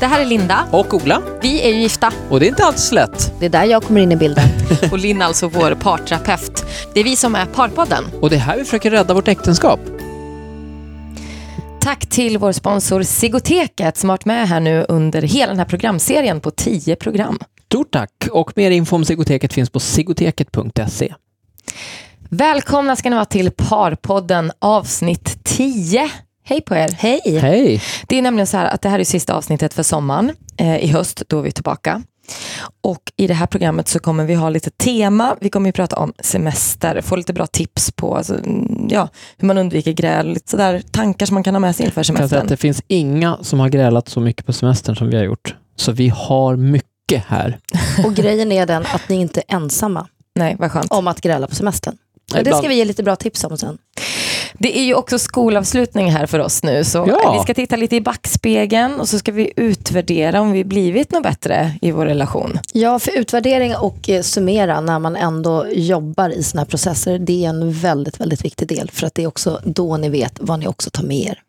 Det här är Linda. Och Ola. Vi är ju gifta. Och det är inte alls lätt. Det är där jag kommer in i bilden. Och Linn alltså vår parterapeut. Det är vi som är Parpodden. Och det är här vi försöker rädda vårt äktenskap. Tack till vår sponsor Sigoteket som varit med här nu under hela den här programserien på 10 program. Stort tack. Och mer info om Sigoteket finns på sigoteket.se. Välkomna ska ni vara till Parpodden avsnitt 10. Hej på er. Hej! Hej! Det är nämligen så här att det här är sista avsnittet för sommaren. Eh, I höst, då är vi tillbaka. Och i det här programmet så kommer vi ha lite tema. Vi kommer ju prata om semester, få lite bra tips på alltså, mm, ja, hur man undviker gräl, lite sådär tankar som man kan ha med sig inför Kan jag säga semestern. att det finns inga som har grälat så mycket på semestern som vi har gjort. Så vi har mycket här. Och grejen är den att ni inte är ensamma Nej, vad skönt. om att gräla på semestern. Och det ska vi ge lite bra tips om sen. Det är ju också skolavslutning här för oss nu, så Ja. vi ska titta lite i backspegeln och så ska vi utvärdera om vi blivit något bättre i vår relation. Ja, för utvärdering och eh, summera när man ändå jobbar i såna här processer, det är en väldigt, väldigt viktig del. För att det är också då ni vet vad ni också tar med er.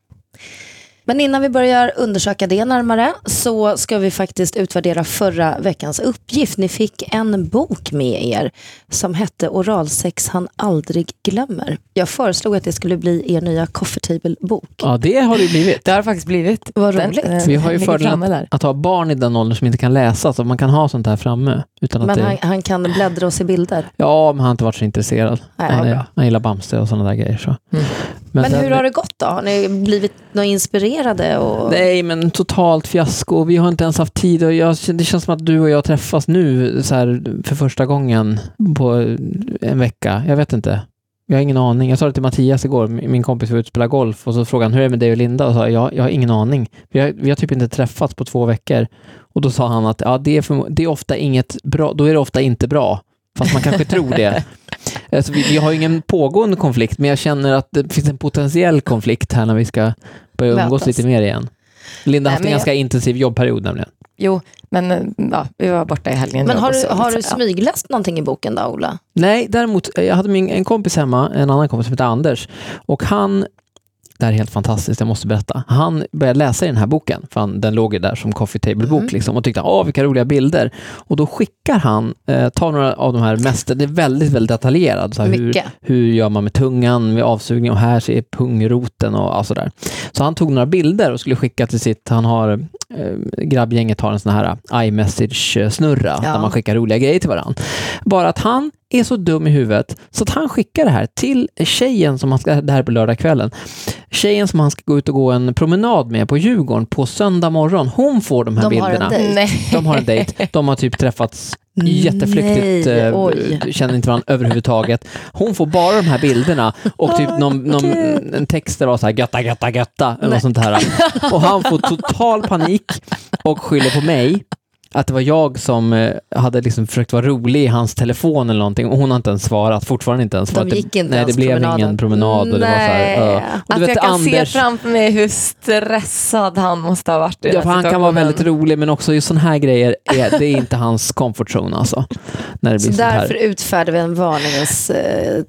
Men innan vi börjar undersöka det närmare så ska vi faktiskt utvärdera förra veckans uppgift. Ni fick en bok med er som hette Oralsex han aldrig glömmer. Jag föreslog att det skulle bli er nya coffee table-bok. Ja, det har det blivit. Det har faktiskt blivit. Vad roligt. Vi har ju fördelen där. Att ha barn i den åldern som inte kan läsa, så man kan ha sånt här framme. Utan att Men det... han, han kan bläddra och se bilder. Ja, men han har inte varit så intresserad. Nej, han, är- han gillar Bamse och sådana där grejer. Så. Mm. Men, sen- hur har det gått då? Har ni blivit något inspirerade? Och... Nej, men totalt fiasko. Vi har inte ens haft tid. Och jag, det känns som att du och jag träffas nu så här, för första gången på en vecka. Jag vet inte. Jag har ingen aning. Jag sa det till Mattias igår, min min kompis var ute och spelade golf och så frågade han hur är det med dig och Linda? Och sa jag, jag har ingen aning. Vi har, vi har typ inte träffats på två veckor. Och då sa han att ja, det, är för, det är ofta inget bra, då är det ofta inte bra. Fast man kanske tror det. Alltså, vi, vi har ju ingen pågående konflikt, men jag känner att det finns en potentiell konflikt här när vi ska börja umgås Mötas. lite mer igen. Linda har haft en jag- ganska intensiv jobbperiod nämligen. Jo, men eh, ja, vi var borta i helgen. Men har du, så, har du liksom, ja. smygläst någonting i boken då, Ola? Nej, däremot, jag hade min, en kompis hemma, en annan kompis som heter Anders, och han, det här är helt fantastiskt, jag måste berätta. Han började läsa i den här boken, för han, den låg ju där som coffee table-bok Mm. liksom, och tyckte, åh vilka roliga bilder. Och då skickar han, eh, tar några av de här mest, det är väldigt, väldigt detaljerat. Så här, hur, hur gör man med tungan vid avsugning och här ser pungroten och, och sådär. Så han tog några bilder och skulle skicka till sitt, han har, eh, grabbgänget har en sån här iMessage-snurra Ja. där man skickar roliga grejer till varandra. Bara att han är så dum i huvudet så att han skickar det här till tjejen som han ska, det här är på lördagskvällen, tjejen som han ska gå ut och gå en promenad med på Djurgården på söndag morgon. Hon får de här De har en bilderna. dejt. Nej. De har en dejt. De har typ träffats jätteflyktigt, Nej, eh, känner inte varandra överhuvudtaget. Hon får bara de här bilderna och typ någon, någon, en text där det var så här götta, götta, götta eller något sånt här. Och han får total panik och skyller på mig. Att det var jag som eh, hade liksom försökt vara rolig i hans telefon eller någonting och hon har inte ens svarat, fortfarande inte ens De gick inte Nej, det blev promenaden. ingen promenad och det var så här, uh. och Alltså, du vet jag kan se Anders, framför mig hur stressad han måste ha varit i Ja, här han kan vara väldigt rolig men också just sådana här grejer, är, det är inte hans comfort zone alltså. När det Så blir här. därför utfärdar vi en varningens eh,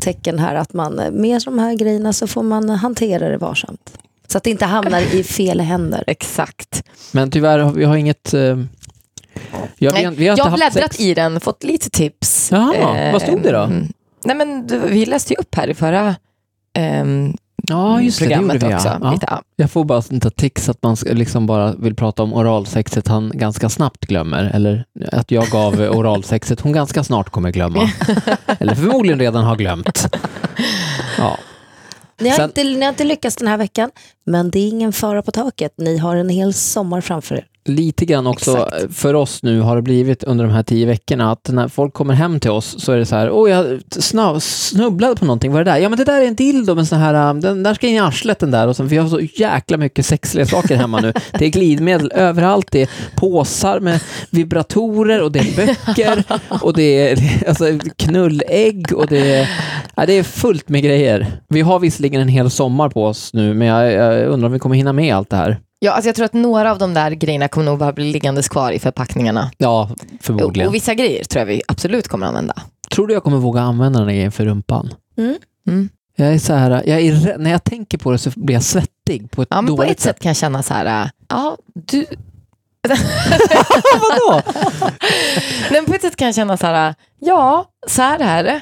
tecken här att man eh, med de här grejerna så får man hantera det varsamt. Så att det inte hamnar i fel händer. Exakt. Men tyvärr, vi har inget... Eh, ja, vi, Nej, vi har jag har bläddrat sex. i den, fått lite tips. Jaha, vad stod det då? Nej, men du, vi läste ju upp här i förra ehm, Ja, just det, det programmet gjorde vi. också. Ja. Ja. Lite, ja. Jag får bara sånt tics att man liksom bara vill prata om oralsexet han ganska snabbt glömmer. Eller att jag gav oralsexet hon ganska snart kommer glömma. eller förmodligen redan har glömt. Ja. Ni har, Sen- inte, ni har inte lyckats den här veckan, men det är ingen fara på taket. Ni har en hel sommar framför er. Lite grann också Exakt. för oss nu har det blivit under de här tio veckorna att när folk kommer hem till oss så är det så här, åh jag snubblade på någonting, vad är det där? Ja men det där är en dildo med sån här, um, den där ska in i arslet den där och sen, vi har så jäkla mycket sexleksaker hemma nu. Det är glidmedel överallt, det är påsar med vibratorer och det är böcker och det är alltså, knullägg och det är, ja, det är fullt med grejer. Vi har visserligen en hel sommar på oss nu men jag, jag undrar om vi kommer hinna med allt det här. Ja, alltså jag tror att några av de där grejerna kommer nog bara bli liggandes kvar i förpackningarna. Ja, förmodligen. och vissa grejer tror jag vi absolut kommer använda. Tror du jag kommer våga använda den här grejen för rumpan? Mm. Mm. Jag är så här, jag är, när jag tänker på det så blir jag svettig på ett Ja, men på dåligt ett sätt kan jag känna så här, äh, ja, du, Vadå? Men på ett sätt kan jag känna så här, ja, så här är det.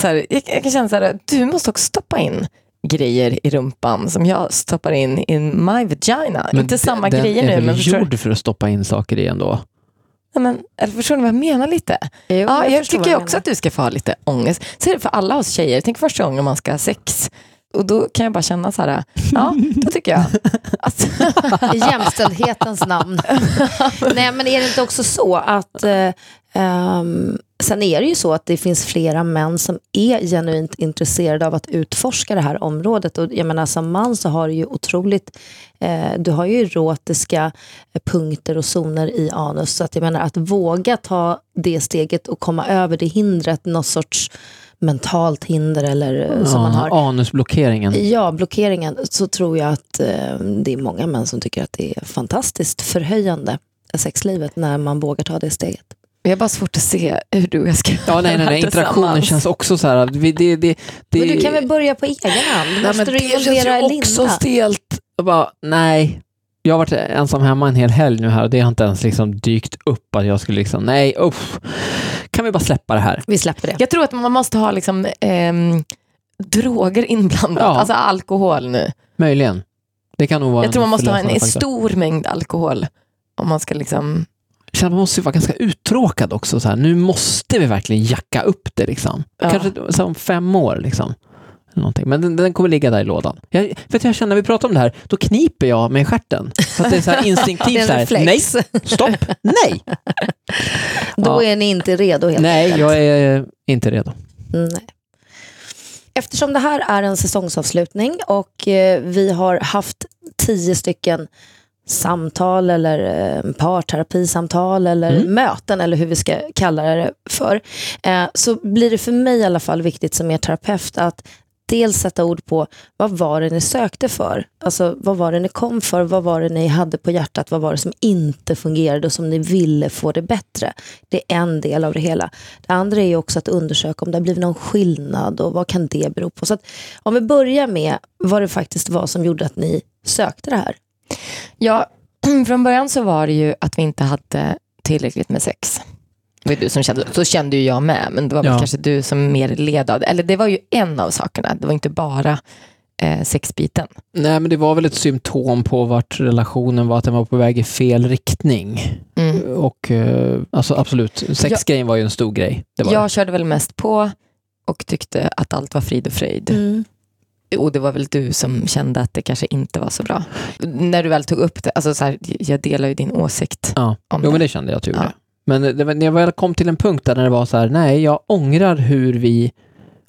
Så här, jag, jag kan känna så här, du måste också stoppa in grejer i rumpan som jag stoppar in in my vagina. Inte samma den grejer är nu, väl men förstår, gjord för att stoppa in saker i ändå. ja, men, eller förstår ni vad jag menar lite? Jo, Ja, jag, vad tycker du också menar. att du ska få ha lite ångest. Så är det för alla oss tjejer. Tänk första gången man ska ha sex. Och då kan jag bara känna så här, ja, då tycker jag att I jämställdhetens namn. Nej, men är det inte också så att eh, ehm, Sen är det ju så att det finns flera män som är genuint intresserade av att utforska det här området. Och jag menar, som man så har du ju otroligt, eh, du har ju erotiska eh, punkter och zoner i anus. Så att jag menar att våga ta det steget och komma över det hindret, någon sorts mentalt hinder eller eh, som man har. Anusblockeringen. Ja, blockeringen, så tror jag att eh, det är många män som tycker att det är fantastiskt förhöjande sexlivet när man vågar ta det steget. Jag har bara svårt att se hur du och jag ska Ja, nej, nej, nej. interaktionen känns också så här. Vi, det, det, det, Men du kan väl börja på egen hand? Nej, Måste men du det känns ju också stelt. Jag bara, nej. Jag har varit ensam hemma en hel helg nu här och det har inte ens liksom dykt upp att jag skulle liksom, nej, uff. Kan vi bara släppa det här? Vi släpper det. Jag tror att man måste ha liksom, ehm, droger inblandat, Ja. alltså alkohol nu. Möjligen. Det kan nog vara Jag tror man måste ha en, en faktor. stor mängd alkohol. Om man ska liksom... Man måste ju vara ganska uttråkad också. Så här. Nu måste vi verkligen jacka upp det liksom. Ja. Kanske om fem år liksom. Någonting. Men den, den kommer ligga där i lådan. Jag, för att jag känner när vi pratar om det här, då kniper jag mig i stjärten. För att det är så här instinktivt så här, nej, stopp, nej. Då Ja. är ni inte redo helt Nej, enkelt. jag är inte redo. Nej. Eftersom det här är en säsongsavslutning och eh, vi har haft tio stycken samtal eller eh, parterapisamtal eller Mm. möten eller hur vi ska kalla det för. Eh, så blir det för mig i alla fall viktigt som er terapeut att dels sätta ord på vad var det ni sökte för? Alltså vad var det ni kom för? Vad var det ni hade på hjärtat? Vad var det som inte fungerade och som ni ville få det bättre? Det är en del av det hela. Det andra är också att undersöka om det har blivit någon skillnad och vad kan det bero på? Så om vi börjar med vad det faktiskt var som gjorde att ni sökte det här. Ja, från början så var det ju att vi inte hade tillräckligt med sex. Det var du som kände, så kände ju jag med, men det var väl Ja. kanske du som mer led av det. Eller det var ju en av sakerna, det var inte bara eh, sexbiten. Nej, men det var väl ett symptom på vart relationen var, att den var på väg i fel riktning. Mm. Och eh, alltså absolut, sexgrejen var ju en stor grej. Det var Jag körde väl mest på och tyckte att allt var frid och fröjd. Mm. Och det var väl du som kände att det kanske inte var så bra. När du väl tog upp det, alltså så här, jag delar ju din åsikt Ja. om Jo, det. men det kände jag att du gjorde. Ja. Men det när jag väl kom till en punkt där det var så här, nej, jag ångrar hur vi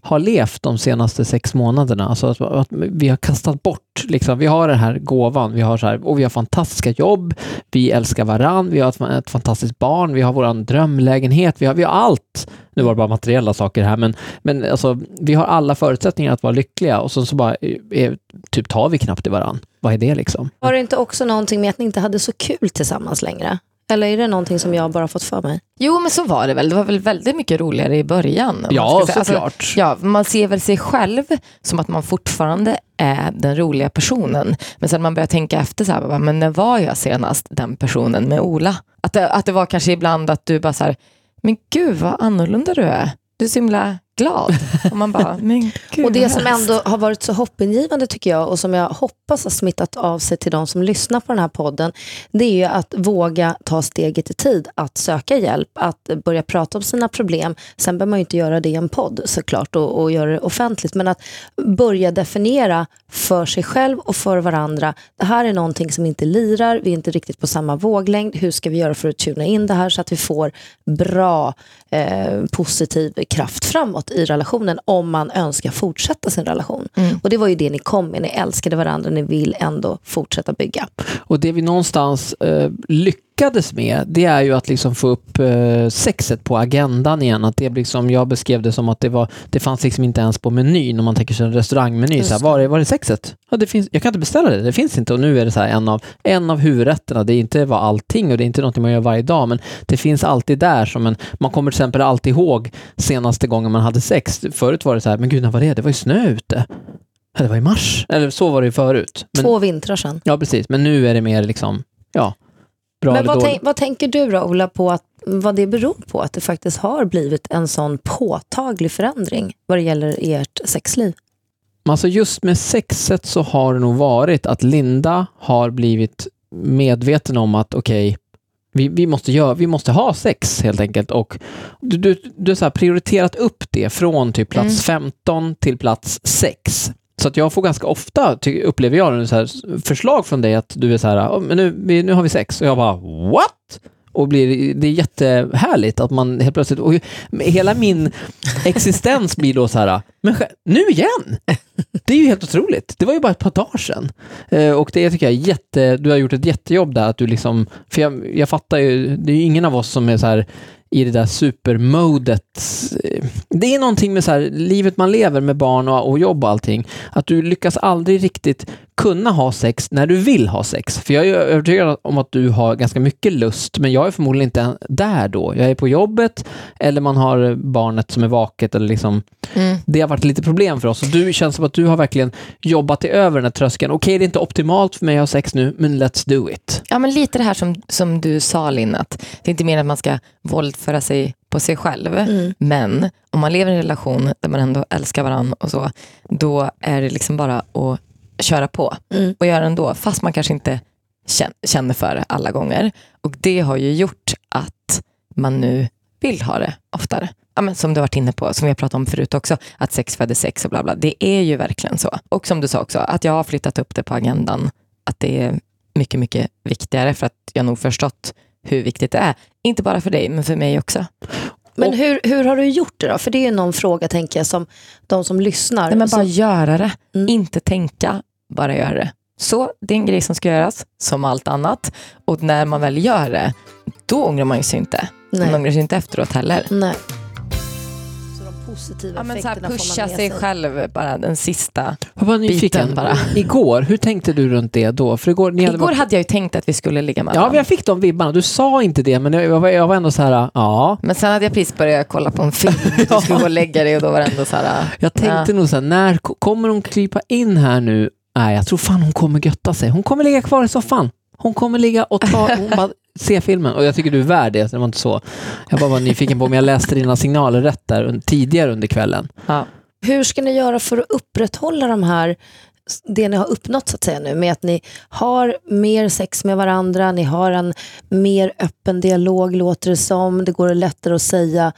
har levt de senaste sex månaderna. Alltså att, att vi har kastat bort, liksom, vi har den här gåvan, vi har så här, och vi har fantastiska jobb, vi älskar varann, vi har ett, ett fantastiskt barn, vi har våran drömlägenhet, vi har, vi har allt. Nu var det bara materiella saker här, men, men alltså, vi har alla förutsättningar att vara lyckliga och så, så bara, är, typ tar vi knappt i varann. Vad är det liksom? Var det inte också någonting med att ni inte hade så kul tillsammans längre? Eller är det någonting som jag bara fått för mig? Jo, men så var det väl. Det var väl väldigt mycket roligare i början. Ja. Alltså, såklart. Ja, man ser väl sig själv som att man fortfarande är den roliga personen. Men sen man börjar tänka efter, så här, men när var jag senast den personen med Ola? Att det, att det var kanske ibland att du bara så här, men gud vad annorlunda du är. Du är så himla glad. Och man bara, men gud Och det som ändå har varit så hoppingivande tycker jag och som jag hoppas har smittat av sig till de som lyssnar på den här podden det är ju att våga ta steget i tid, att söka hjälp, att börja prata om sina problem. Sen behöver man ju inte göra det i en podd såklart och, och göra det offentligt men att börja definiera för sig själv och för varandra. Det här är någonting som inte lirar, vi är inte riktigt på samma våglängd. Hur ska vi göra för att tuna in det här så att vi får bra eh, positiv kraft framåt i relationen om man önskar fortsätta sin relation. Mm. Och det var ju det ni kom med, ni älskade varandra, ni vill ändå fortsätta bygga. Och det vi någonstans eh, lyckades med, det är ju att liksom få upp eh, sexet på agendan igen. Att det liksom, jag beskrev det som att det, var, det fanns liksom inte ens på menyn, om man tänker sig en restaurangmeny. Så här, var, är, var är sexet? Ja, det finns, jag kan inte beställa det, det finns inte. Och nu är det så här en av, en av huvudrätterna. Det är inte vad allting och det är inte något man gör varje dag, men det finns alltid där som en, man kommer till exempel alltid ihåg senaste gången man hade sex. Förut var det så här, men gud, när var det? Det var ju snö ute. Det var i mars. Eller så var det ju förut. Men, Två vintrar sedan. Ja, precis. Men nu är det mer liksom, ja, bra Men eller vad, tänk, vad tänker du då, Ola, på att, vad det beror på att det faktiskt har blivit en sån påtaglig förändring vad det gäller ert sexliv? Alltså just med sexet så har det nog varit att Linda har blivit medveten om att okej, vi, vi, måste göra, vi måste ha sex helt enkelt. Och du, du, du har så prioriterat upp det från typ plats 15 till plats 6. Så att jag får ganska ofta, upplever jag, så här, förslag från dig att du är så här, men nu, vi, nu har vi sex. Och jag bara, what? Och blir, det är jättehärligt att man helt plötsligt, och hela min existens blir då så här, men nu igen? Det är ju helt otroligt. Det var ju bara ett par dagar sedan. Eh, och det tycker jag är jätte, du har gjort ett jättejobb där, att du liksom, för jag, jag fattar ju, det är ju ingen av oss som är så här i det där supermodet. Det är någonting med så här, livet man lever med barn och, och jobb och allting, att du lyckas aldrig riktigt kunna ha sex när du vill ha sex. För jag är övertygad om att du har ganska mycket lust, men jag är förmodligen inte där då. Jag är på jobbet, eller man har barnet som är vaket, eller liksom Mm. det har varit lite problem för oss. Och du känns som att du har verkligen jobbat dig över den här tröskeln. Okej, det är inte optimalt för mig att ha sex nu, men let's do it. Ja, men lite det här som, som du sa Linn, att det är inte mer att man ska våldföra sig på sig själv. Mm. Men om man lever i en relation där man ändå älskar varandra och så, då är det liksom bara att köra på Mm. och göra ändå, fast man kanske inte kän- känner för det alla gånger. Och det har ju gjort att man nu vill ha det oftare. Ja, men som du varit inne på, som vi har pratat om förut också, att sex föder sex och bla bla. Det är ju verkligen så. Och som du sa också, att jag har flyttat upp det på agendan, att det är mycket, mycket viktigare för att jag nog förstått hur viktigt det är. Inte bara för dig, men för mig också. Men Och- hur, hur har du gjort det då? För det är någon fråga, tänker jag, som de som lyssnar. Nej, men bara som, göra det, Mm. inte tänka, bara göra det. Så det är en grej som ska göras, som allt annat. Och när man väl gör det, då ångrar man sig inte. Man nej, ångrar sig inte efteråt heller. nej. Positiva Ja, men så här, pusha sig själv, bara den sista. Jag var nyfiken. Biten bara. Igår, hur tänkte du runt det då? För igår, ni hade Igår varit... hade jag ju tänkt att vi skulle ligga med Ja, men jag fick de vibbarna. Du sa inte det, men jag var, jag var ändå så här, ja. Men sen hade jag precis börjat kolla på en film, du skulle gå och lägga dig och då var det ändå så här, Jag tänkte nog så här, när ko- kommer hon krypa in här nu? Nej, jag tror fan hon kommer götta sig. Hon kommer ligga kvar i soffan. Hon kommer ligga och ta, hon bara se filmen. Och jag tycker du är värd det, det var inte så. Jag bara var nyfiken på om jag läste dina signaler rätt där tidigare under kvällen. ja. Hur ska ni göra för att upprätthålla de här, det ni har uppnått så att säga nu, med att ni har mer sex med varandra, ni har en mer öppen dialog låter det som, det går lättare att säga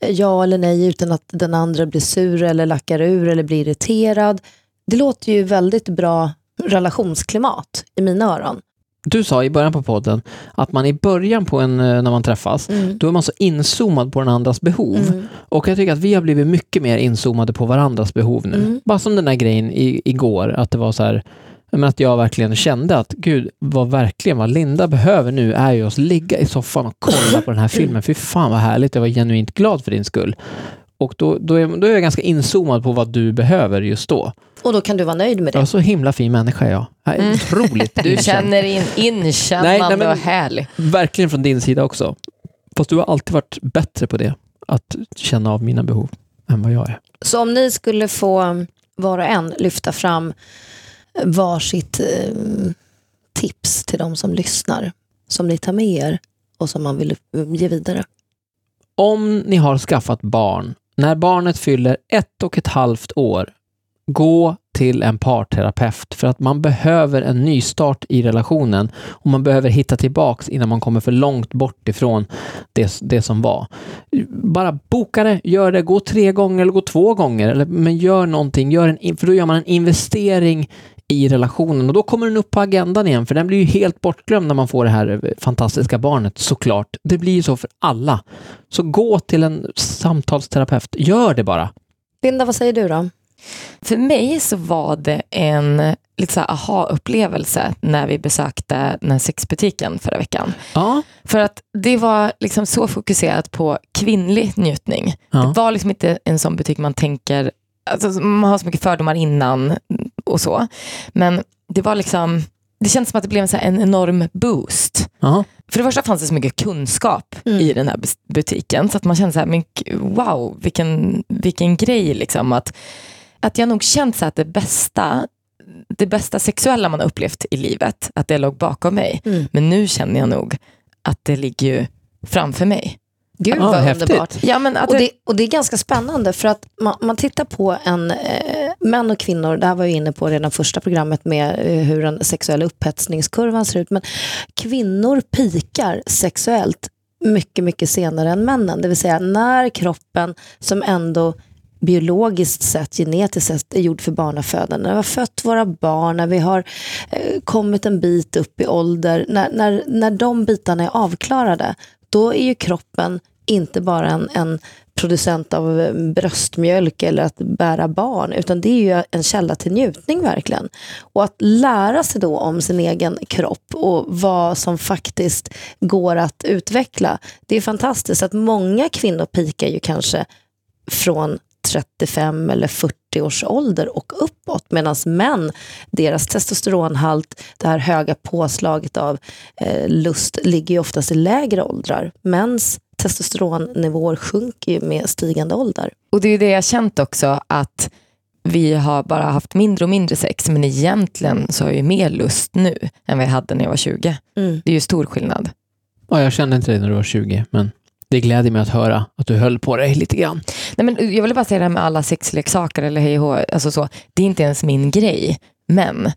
eh, ja eller nej utan att den andra blir sur eller lackar ur eller blir irriterad. Det låter ju väldigt bra relationsklimat i mina öron. Du sa i början på podden att man i början på en, eh, när man träffas, Mm. då är man så inzoomad på den andras behov. Mm. Och jag tycker att vi har blivit mycket mer inzoomade på varandras behov nu. Mm. Bara som den där grejen i, igår, att det var så här, men att jag verkligen kände att gud, vad verkligen vad Linda behöver nu är ju att ligga i soffan och kolla på den här filmen. Fy fan vad härligt, jag var genuint glad för din skull. Och då, då, är, då är jag ganska inzoomad på vad du behöver just då. Och då kan du vara nöjd med Jag är det. så himla fin människa jag. jag är Mm. otroligt Du känner in, inkännande Nej, nej, men- och härlig. Verkligen från din sida också. Fast du har alltid varit bättre på det, att känna av mina behov, än vad jag är. Så om ni skulle få var och en lyfta fram varsitt eh, tips till de som lyssnar, som ni tar med er och som man vill ge vidare. Om ni har skaffat barn, när barnet fyller ett och ett halvt år, gå till en parterapeut för att man behöver en nystart i relationen och man behöver hitta tillbaks innan man kommer för långt bort ifrån det, det som var. Bara boka det, gör det, gå tre gånger eller gå två gånger, eller, men gör någonting, gör en, för då gör man en investering i relationen och då kommer den upp på agendan igen för den blir ju helt bortglömd när man får det här eh, fantastiska barnet såklart. Det blir ju så för alla. Så gå till en samtalsterapeut, gör det bara. Linda, vad säger du då? För mig så var det en lite aha-upplevelse när vi besökte den här sexbutiken förra veckan. Ja, För att det var liksom så fokuserat på kvinnlig njutning. ja. Det var liksom inte en sån butik man tänker, alltså man har så mycket fördomar innan och så. Men det var liksom, det kändes som att det blev en, så här, en enorm boost. ja. För det första fanns det så mycket kunskap Mm. i den här butiken så att man kände så här, men wow, vilken, vilken grej liksom. Att, att jag nog känt så här att det bästa det bästa sexuella man har upplevt i livet, att det låg bakom mig. Mm. Men nu känner jag nog att det ligger ju framför mig. Gud vad häftigt. underbart. Ja, men att Och det, det, och det är ganska spännande för att man, man tittar på en, eh, män och kvinnor, det här var jag inne på redan första programmet med eh, hur den sexuella upphetsningskurvan ser ut, men kvinnor pikar sexuellt mycket, mycket senare än männen. Det vill säga när kroppen som ändå biologiskt sett, genetiskt sett är gjord för barnafödande. När vi har fött våra barn, när vi har eh, kommit en bit upp i ålder, när, när, när de bitarna är avklarade, då är ju kroppen inte bara en, en producent av eh, bröstmjölk eller att bära barn, utan det är ju en källa till njutning verkligen. Och att lära sig då om sin egen kropp och vad som faktiskt går att utveckla, det är fantastiskt att många kvinnor pikar ju kanske från 35 eller 40 års ålder och uppåt, medan män, deras testosteronhalt, det här höga påslaget av eh, lust, ligger ju oftast i lägre åldrar. Mäns testosteronnivåer sjunker ju med stigande ålder. och det är ju det jag känt också, att vi har bara haft mindre och mindre sex, men egentligen så har jag ju mer lust nu än vad jag hade när jag var 20. Mm. Det är ju stor skillnad. Ja, jag kände inte det när du var 20, men det gläder mig att höra att du höll på dig lite grann. Nej, men jag vill bara säga det här med alla sexleksaker eller hej och alltså så, det är inte ens min grej. Men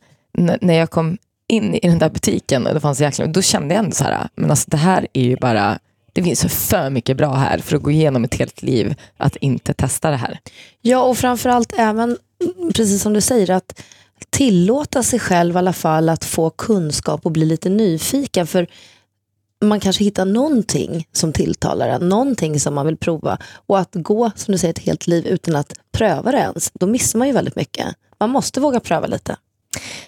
när jag kom in i den där butiken och det fanns jäkla, då kände jag ändå så här, men alltså det här är ju bara, det finns för mycket bra här för att gå igenom ett helt liv att inte testa det här. Ja, och framförallt även, precis som du säger, att tillåta sig själv i alla fall att få kunskap och bli lite nyfiken. För man kanske hittar någonting som tilltalar en, någonting som man vill prova. Och att gå, som du säger, ett helt liv utan att pröva det ens, då missar man ju väldigt mycket. Man måste våga pröva lite.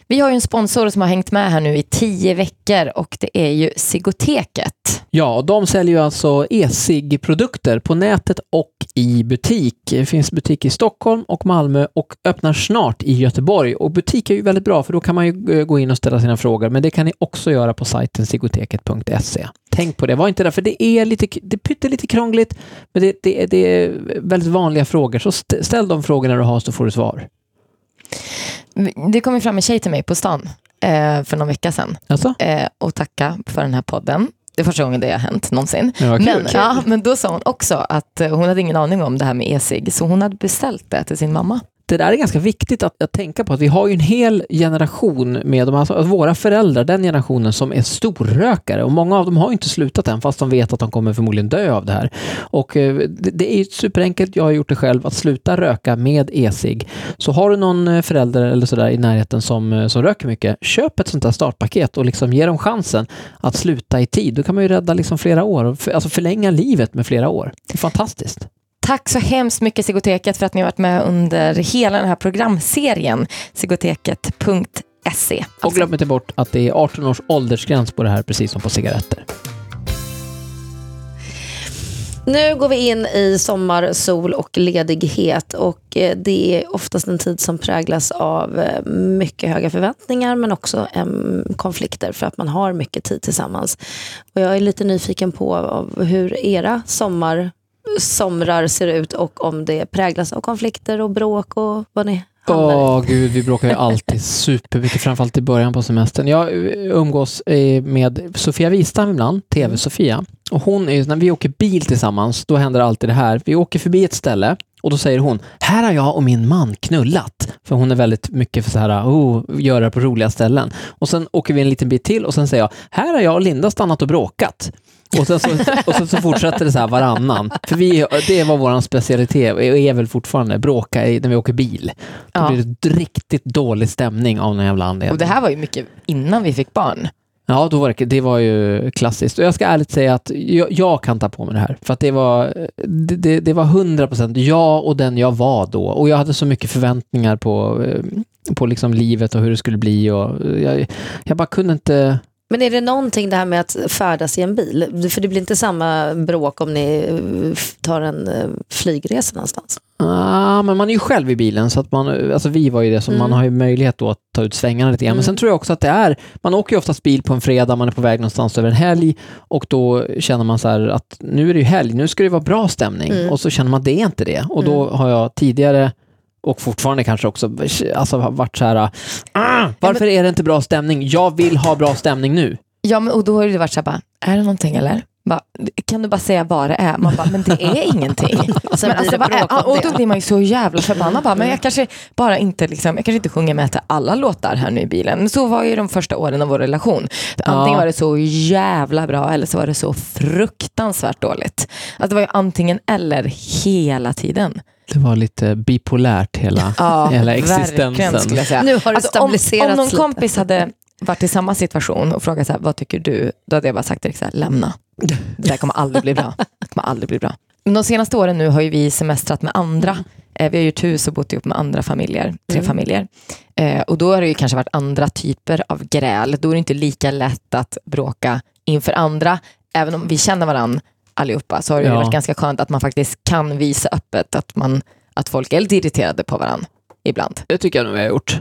Vi har ju en sponsor som har hängt med här nu i tio veckor och det är ju Sigoteket. Ja, de säljer ju alltså e-cigg-produkter på nätet och i butik. Det finns butik i Stockholm och Malmö och öppnar snart i Göteborg. Och butik är ju väldigt bra för då kan man ju gå in och ställa sina frågor, men det kan ni också göra på sajten sigoteket.se. Tänk på det, var inte där, för det är lite, det är pyttelite krångligt, men det, det, det är väldigt vanliga frågor. Så ställ de frågorna du har så får du svar. Det kom ju fram en tjej till mig på stan eh, för någon vecka sedan Alltså? eh, och tacka för den här podden. Det är första gången det har hänt någonsin. Ja, kul. Men, ja, men då sa hon också att eh, hon hade ingen aning om det här med e-cigg, så hon hade beställt det till sin mamma det där är ganska viktigt att, att tänka på. att Vi har ju en hel generation med de, alltså, våra föräldrar, den generationen som är storrökare och många av dem har inte slutat än fast de vet att de kommer förmodligen dö av det här. Och eh, det, det är superenkelt, jag har gjort det själv, att sluta röka med e-cigg. Så har du någon eh, förälder eller sådär i närheten som, eh, som röker mycket, köp ett sånt här startpaket och liksom ge dem chansen att sluta i tid. Då kan man ju rädda liksom flera år, för, alltså förlänga livet med flera år. Det är fantastiskt. Tack så hemskt mycket Sigoteket för att ni har varit med under hela den här programserien, sigoteket.se. Och glöm inte bort att det är 18 års åldersgräns på det här, precis som på cigaretter. Nu går vi in i sommar, sol och ledighet och eh, det är oftast en tid som präglas av eh, mycket höga förväntningar men också konflikter för att man har mycket tid tillsammans. Och jag är lite nyfiken på hur era sommar, somrar ser ut och om det präglas av konflikter och bråk och vad ni hamnar. Åh gud, vi bråkar ju alltid supermycket, framförallt i början på semestern. Jag eh, umgås eh, med Sofia Wistam ibland, TV-Sofia. Och hon är, när vi åker bil tillsammans, då händer alltid det här. Vi åker förbi ett ställe och då säger hon, här har jag och min man knullat. För hon är väldigt mycket för så här, oh, göra på roliga ställen. Och sen åker vi en liten bit till och sen säger jag, här har jag och Linda stannat och bråkat. Och sen så, och sen så fortsätter det så här varannan. För vi, det var vår specialitet och är väl fortfarande bråka i- när vi åker bil. Då Ja. blir det riktigt dålig stämning av någon jävla anledning. Och det här var ju mycket innan vi fick barn. Ja, då var det, det var ju klassiskt. Och jag ska ärligt säga att jag, jag kan ta på mig det här. För att det var, det, det, det var 100% jag och den jag var då. Och jag hade så mycket förväntningar på, eh, på liksom livet och hur det skulle bli. Och jag, jag bara kunde inte... Men är det någonting det här med att färdas i en bil? För det blir inte samma bråk om ni eh, tar en eh, flygresa någonstans. Ah, men man är ju själv i bilen, så att man, alltså vi var ju det som Mm. man har ju möjlighet då att ta ut svängarna lite grann. Men Mm. sen tror jag också att det är, man åker ju oftast bil på en fredag, man är på väg någonstans över en helg och då känner man så här att nu är det ju helg, nu ska det vara bra stämning Mm. och så känner man att det är inte det. Och då Mm. har jag tidigare och fortfarande kanske också alltså, varit så här, "Ah, varför är det inte bra stämning? Jag vill ha bra stämning nu. Ja, men, och då har det varit så här, bara, är det någonting eller? Bara, kan du bara säga vad det är? Man bara, men det är ingenting. Sen men alltså, är, och då blir man ju så jävla förbannad. Bara, men jag kanske bara inte, liksom, jag kanske inte sjunger med till alla låtar här nu i bilen. Men så var ju de första åren av vår relation. Antingen Ja. var det så jävla bra eller så var det så fruktansvärt dåligt. Alltså, det var ju antingen eller hela tiden. Det var lite bipolärt hela, hela verkligen existensen. Nu har det Alltså, om, stabiliserats om någon lite. kompis hade varit i samma situation och frågat så här, vad tycker du? Då hade jag bara sagt direkt så här, lämna. Det där kommer aldrig bli bra. Det kommer aldrig bli bra. De senaste åren nu har ju vi semestrat med andra. Eh, Vi har gjort hus och bott ihop med andra familjer, tre Mm. familjer. Eh, och då har det ju kanske varit andra typer av gräl. Då är det inte lika lätt att bråka inför andra. Även om vi känner varandra allihopa så har det Ja. varit ganska skönt att man faktiskt kan visa öppet att, man, att folk är lite irriterade på varandra ibland. Det tycker jag nog vi har gjort.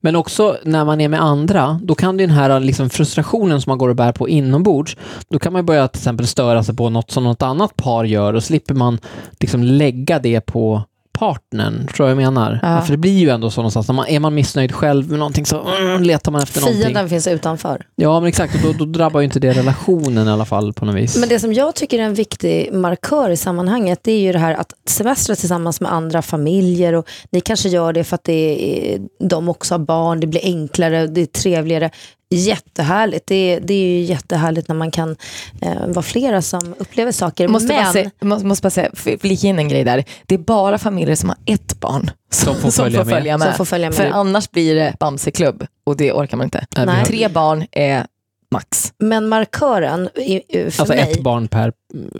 Men också när man är med andra, då kan den här liksom frustrationen som man går och bär på inombords, då kan man börja till exempel störa sig på något som något annat par gör och slipper man liksom lägga det på partnern, tror jag jag menar. Ja. För det blir ju ändå så någonstans, när man, är man missnöjd själv med någonting så mm, letar man efter någonting. Fienden finns utanför. Ja men exakt, och då, då drabbar ju inte det relationen i alla fall på något vis. Men det som jag tycker är en viktig markör i sammanhanget det är ju det här att semestra tillsammans med andra familjer och ni kanske gör det för att det är, de också har barn, det blir enklare, det är trevligare. Jättehärligt. Det är, det är ju jättehärligt när man kan eh, vara flera som upplever saker. Måste, Men bara säga, måste, måste bara säga, flika in en grej där. Det är bara familjer som har ett barn som, får följa med. följa med. Som får följa med. För annars blir det Bamseklubb och det orkar man inte. Nej, Tre barn är max. Men markören för Alltså mig, ett barn per,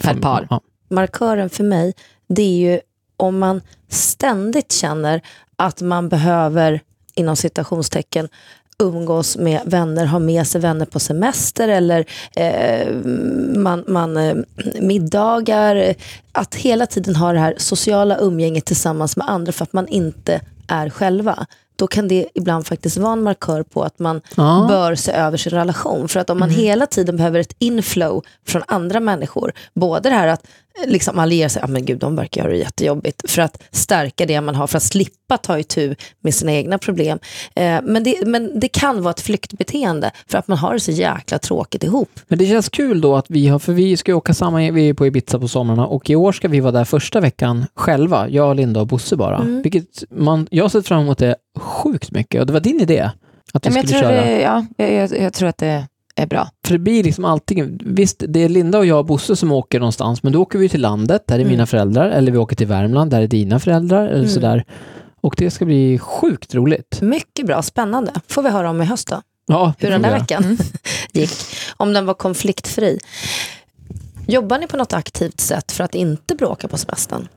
Per par. Ja. markören för mig, det är ju om man ständigt känner att man behöver, inom citationstecken, umgås med vänner, ha med sig vänner på semester eller eh, man, man, eh, middagar. Att hela tiden ha det här sociala umgänget tillsammans med andra för att man inte är själva. Då kan det ibland faktiskt vara en markör på att man Ja. bör se över sin relation. För att om man hela tiden behöver ett inflow från andra människor, både det här att eh, liksom alliera sig, ah, men gud de verkar göra det jättejobbigt, för att stärka det man har, för att slippa ta itu med sina egna problem. Eh, men, det, men det kan vara ett flyktbeteende, för att man har det så jäkla tråkigt ihop. Men det känns kul då att vi har, för vi ska ju åka samma, vi är på Ibiza på somrarna och i år ska vi vara där första veckan själva, jag, Linda och Bosse bara. Mm. Vilket man, jag har sett fram emot det sjukt mycket och det var din idé att Men jag, skulle tror köra. det, ja, jag, jag, jag tror att det är bra. För det blir liksom alltid, visst det är Linda och jag och Bosse som åker någonstans, men då åker vi till landet, där är Mm. mina föräldrar, eller vi åker till Värmland, där är dina föräldrar, eller Mm. sådär. Och det ska bli sjukt roligt. Mycket bra, spännande. Får vi höra om i höst då, Ja, hur den där veckan gick. Om den var konfliktfri. Jobbar ni på något aktivt sätt för att inte bråka på semestern?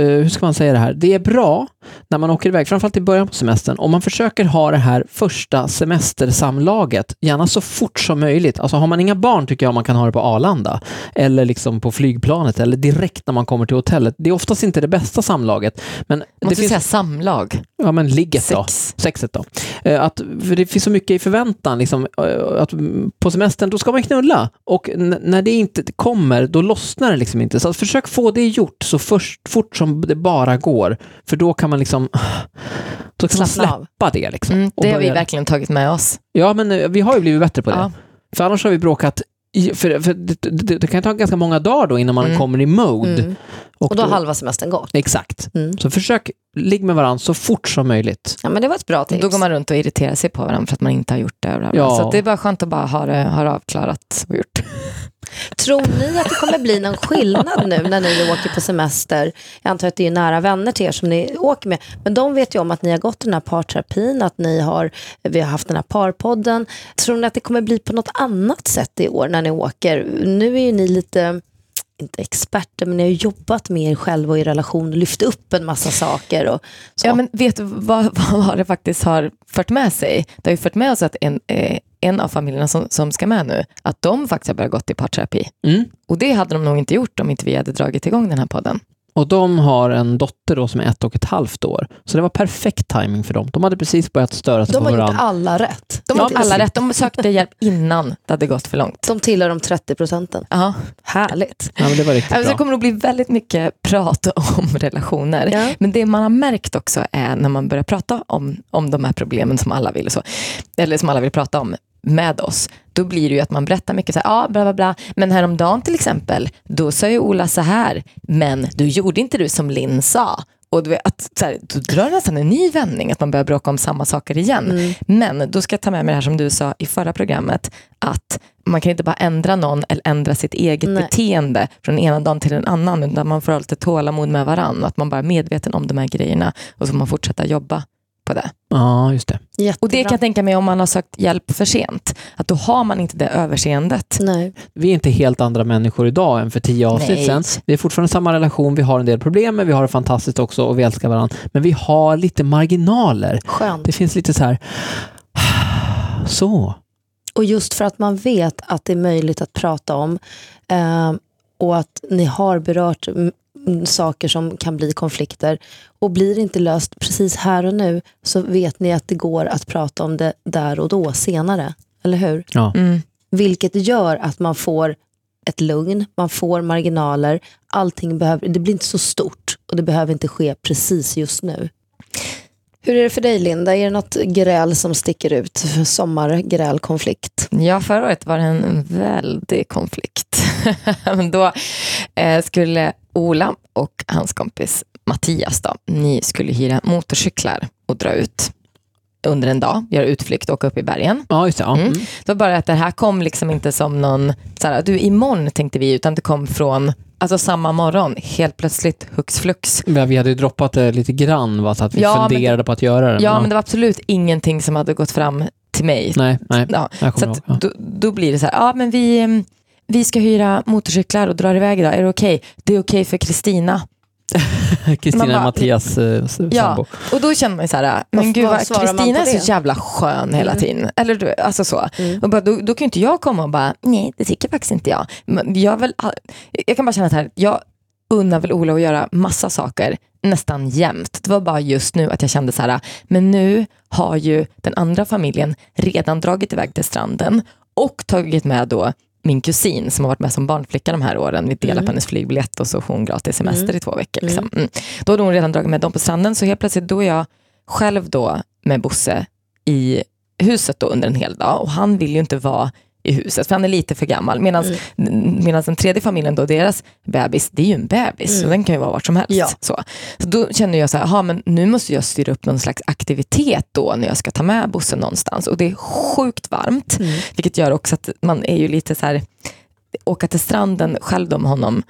Eh, hur ska man säga det här? Det är bra när man åker iväg, framförallt i början på semestern, om man försöker ha det här första semestersamlaget, gärna så fort som möjligt. Alltså har man inga barn tycker jag man kan ha det på Arlanda, eller liksom på flygplanet, eller direkt när man kommer till hotellet. Det är oftast inte det bästa samlaget, men Man det måste finns... säga samlag. Ja, men ligget då. Sex. Sexet då. Eh, Att, för det finns så mycket i förväntan. Liksom, eh, att på semestern, då ska man knulla. Och när det inte kommer, då lossnar det liksom inte. Så att försök få det gjort så först, fort som det bara går. För då kan man liksom då kan man släppa det. Liksom, Mm, och det har vi verkligen tagit med oss. Ja, men eh, vi har ju blivit bättre på det. Ja. För annars har vi bråkat i, för, för det, det, det kan ta ganska många dagar då innan man Mm. kommer i mode. Mm. Och då har halva semestern gått. Exakt. Mm. Så försök ligga med varandra så fort som möjligt. Ja, men det var ett bra tips. Då går man runt och irriterar sig på varandra för att man inte har gjort det. och. Ja. Så det är bara skönt att bara ha det, ha det avklarat och gjort. Tror ni att det kommer bli någon skillnad nu när ni åker på semester? Jag antar att det är nära vänner till er som ni åker med. Men de vet ju om att ni har gått den här parterapin, att ni har, vi har haft den här parpodden. Tror ni att det kommer bli på något annat sätt i år när ni åker? Nu är ju ni lite, inte experter, men ni har jobbat med er själva och er relation och lyft upp en massa saker. Och så. Ja, men vet du vad, vad det faktiskt har fört med sig? Det har ju fört med oss att en, eh, en av familjerna som, som ska med nu, att de faktiskt har börjat gått i parterapi. Mm. Och det hade de nog inte gjort om inte vi hade dragit igång den här podden. Och de har en dotter då som är ett och ett halvt år. Så det var perfekt timing för dem. De hade precis börjat störa sig De på har gjort varandra. alla rätt. De Ja, har gjort alla rätt. De sökte hjälp innan det hade gått för långt. De tillhör de 30 procenten. Ja. Härligt. Ja, men det var riktigt Alltså, det bra. kommer att bli väldigt mycket prat om relationer. Ja. Men det man har märkt också är när man börjar prata om, om de här problemen som alla vill, så, eller som alla vill prata om med oss, då blir det ju att man berättar mycket så här, ja, bla bla bla, men häromdagen till exempel, då sa ju Ola så här, men du gjorde inte du som Linn sa. Och du att, så här, då drar det nästan en ny vändning, att man börjar bråka om samma saker igen. Mm. Men då ska jag ta med mig det här som du sa i förra programmet, att man kan inte bara ändra någon eller ändra sitt eget Nej. beteende från ena dagen till en annan, utan man får ha lite tålamod med varandra, att man bara är medveten om de här grejerna och så får man fortsätta jobba på det. Ja, just det. Jättebra. Och det kan jag tänka mig om man har sökt hjälp för sent, att då har man inte det överseendet. Nej. Vi är inte helt andra människor idag än för tio avsnitt sedan. Vi är fortfarande samma relation, vi har en del problem, men vi har det fantastiskt också och vi älskar varandra. Men vi har lite marginaler. Skönt. Det finns lite så här... Så. Och just för att man vet att det är möjligt att prata om eh, och att ni har berört saker som kan bli konflikter och blir det inte löst precis här och nu så vet ni att det går att prata om det där och då senare. Eller hur? Ja. Mm. Vilket gör att man får ett lugn, man får marginaler, allting behöver, det blir inte så stort och det behöver inte ske precis just nu. Hur är det för dig Linda? Är det något gräl som sticker ut? Sommargräl, konflikt? Ja, förra året var det en väldig konflikt. Men då eh, skulle Ola och hans kompis Mattias, då, ni skulle hyra motorcyklar och dra ut under en dag, göra utflykt och åka upp i bergen. Ja, just det. Ja. Mm. Mm. Det var bara att det här kom liksom inte som någon, så här, du imorgon tänkte vi, utan det kom från alltså samma morgon, helt plötsligt hux flux. Ja, Vi hade ju droppat det lite grann, va, så att vi Ja, men funderade på att göra det. Ja, men det var absolut ingenting som hade gått fram till mig. Nej, nej. Ja, så att. Ja. då, då blir det så här, ja men vi, mm, vi ska hyra motorcyklar och drar iväg idag, är det okej? Det är okej för Kristina. Kristina bara- Mattias eh, s- Ja. sambo. Och då känner man ju så här, men gud vad Kristina är så jävla skön hela Mm. tiden. Eller du, alltså så. Mm. Och bara, då, då kan ju inte jag komma och bara, nej det tycker faktiskt inte jag. Men jag, väl, jag kan bara känna att här, jag unnar väl Ola att göra massa saker nästan jämt. Det var bara just nu att jag kände så här, men nu har ju den andra familjen redan dragit iväg till stranden och tagit med då min kusin som har varit med som barnflicka de här åren. Vi delar Mm. på hennes flygbiljett och så får hon gratis semester Mm. i två veckor. Liksom. Mm. Då hade hon redan dragit med dem på stranden så helt plötsligt då är jag själv då med Bosse i huset då under en hel dag och han vill ju inte vara i huset för han är lite för gammal. Medan Mm. den tredje familjen då, deras bebis, det är ju en bebis Mm. och den kan ju vara vart som helst. Ja. Så. så då känner jag så här, aha, men nu måste jag styra upp någon slags aktivitet då när jag ska ta med Bosse någonstans och det är sjukt varmt. Mm. Vilket gör också att man är ju lite så här, åka till stranden själv med honom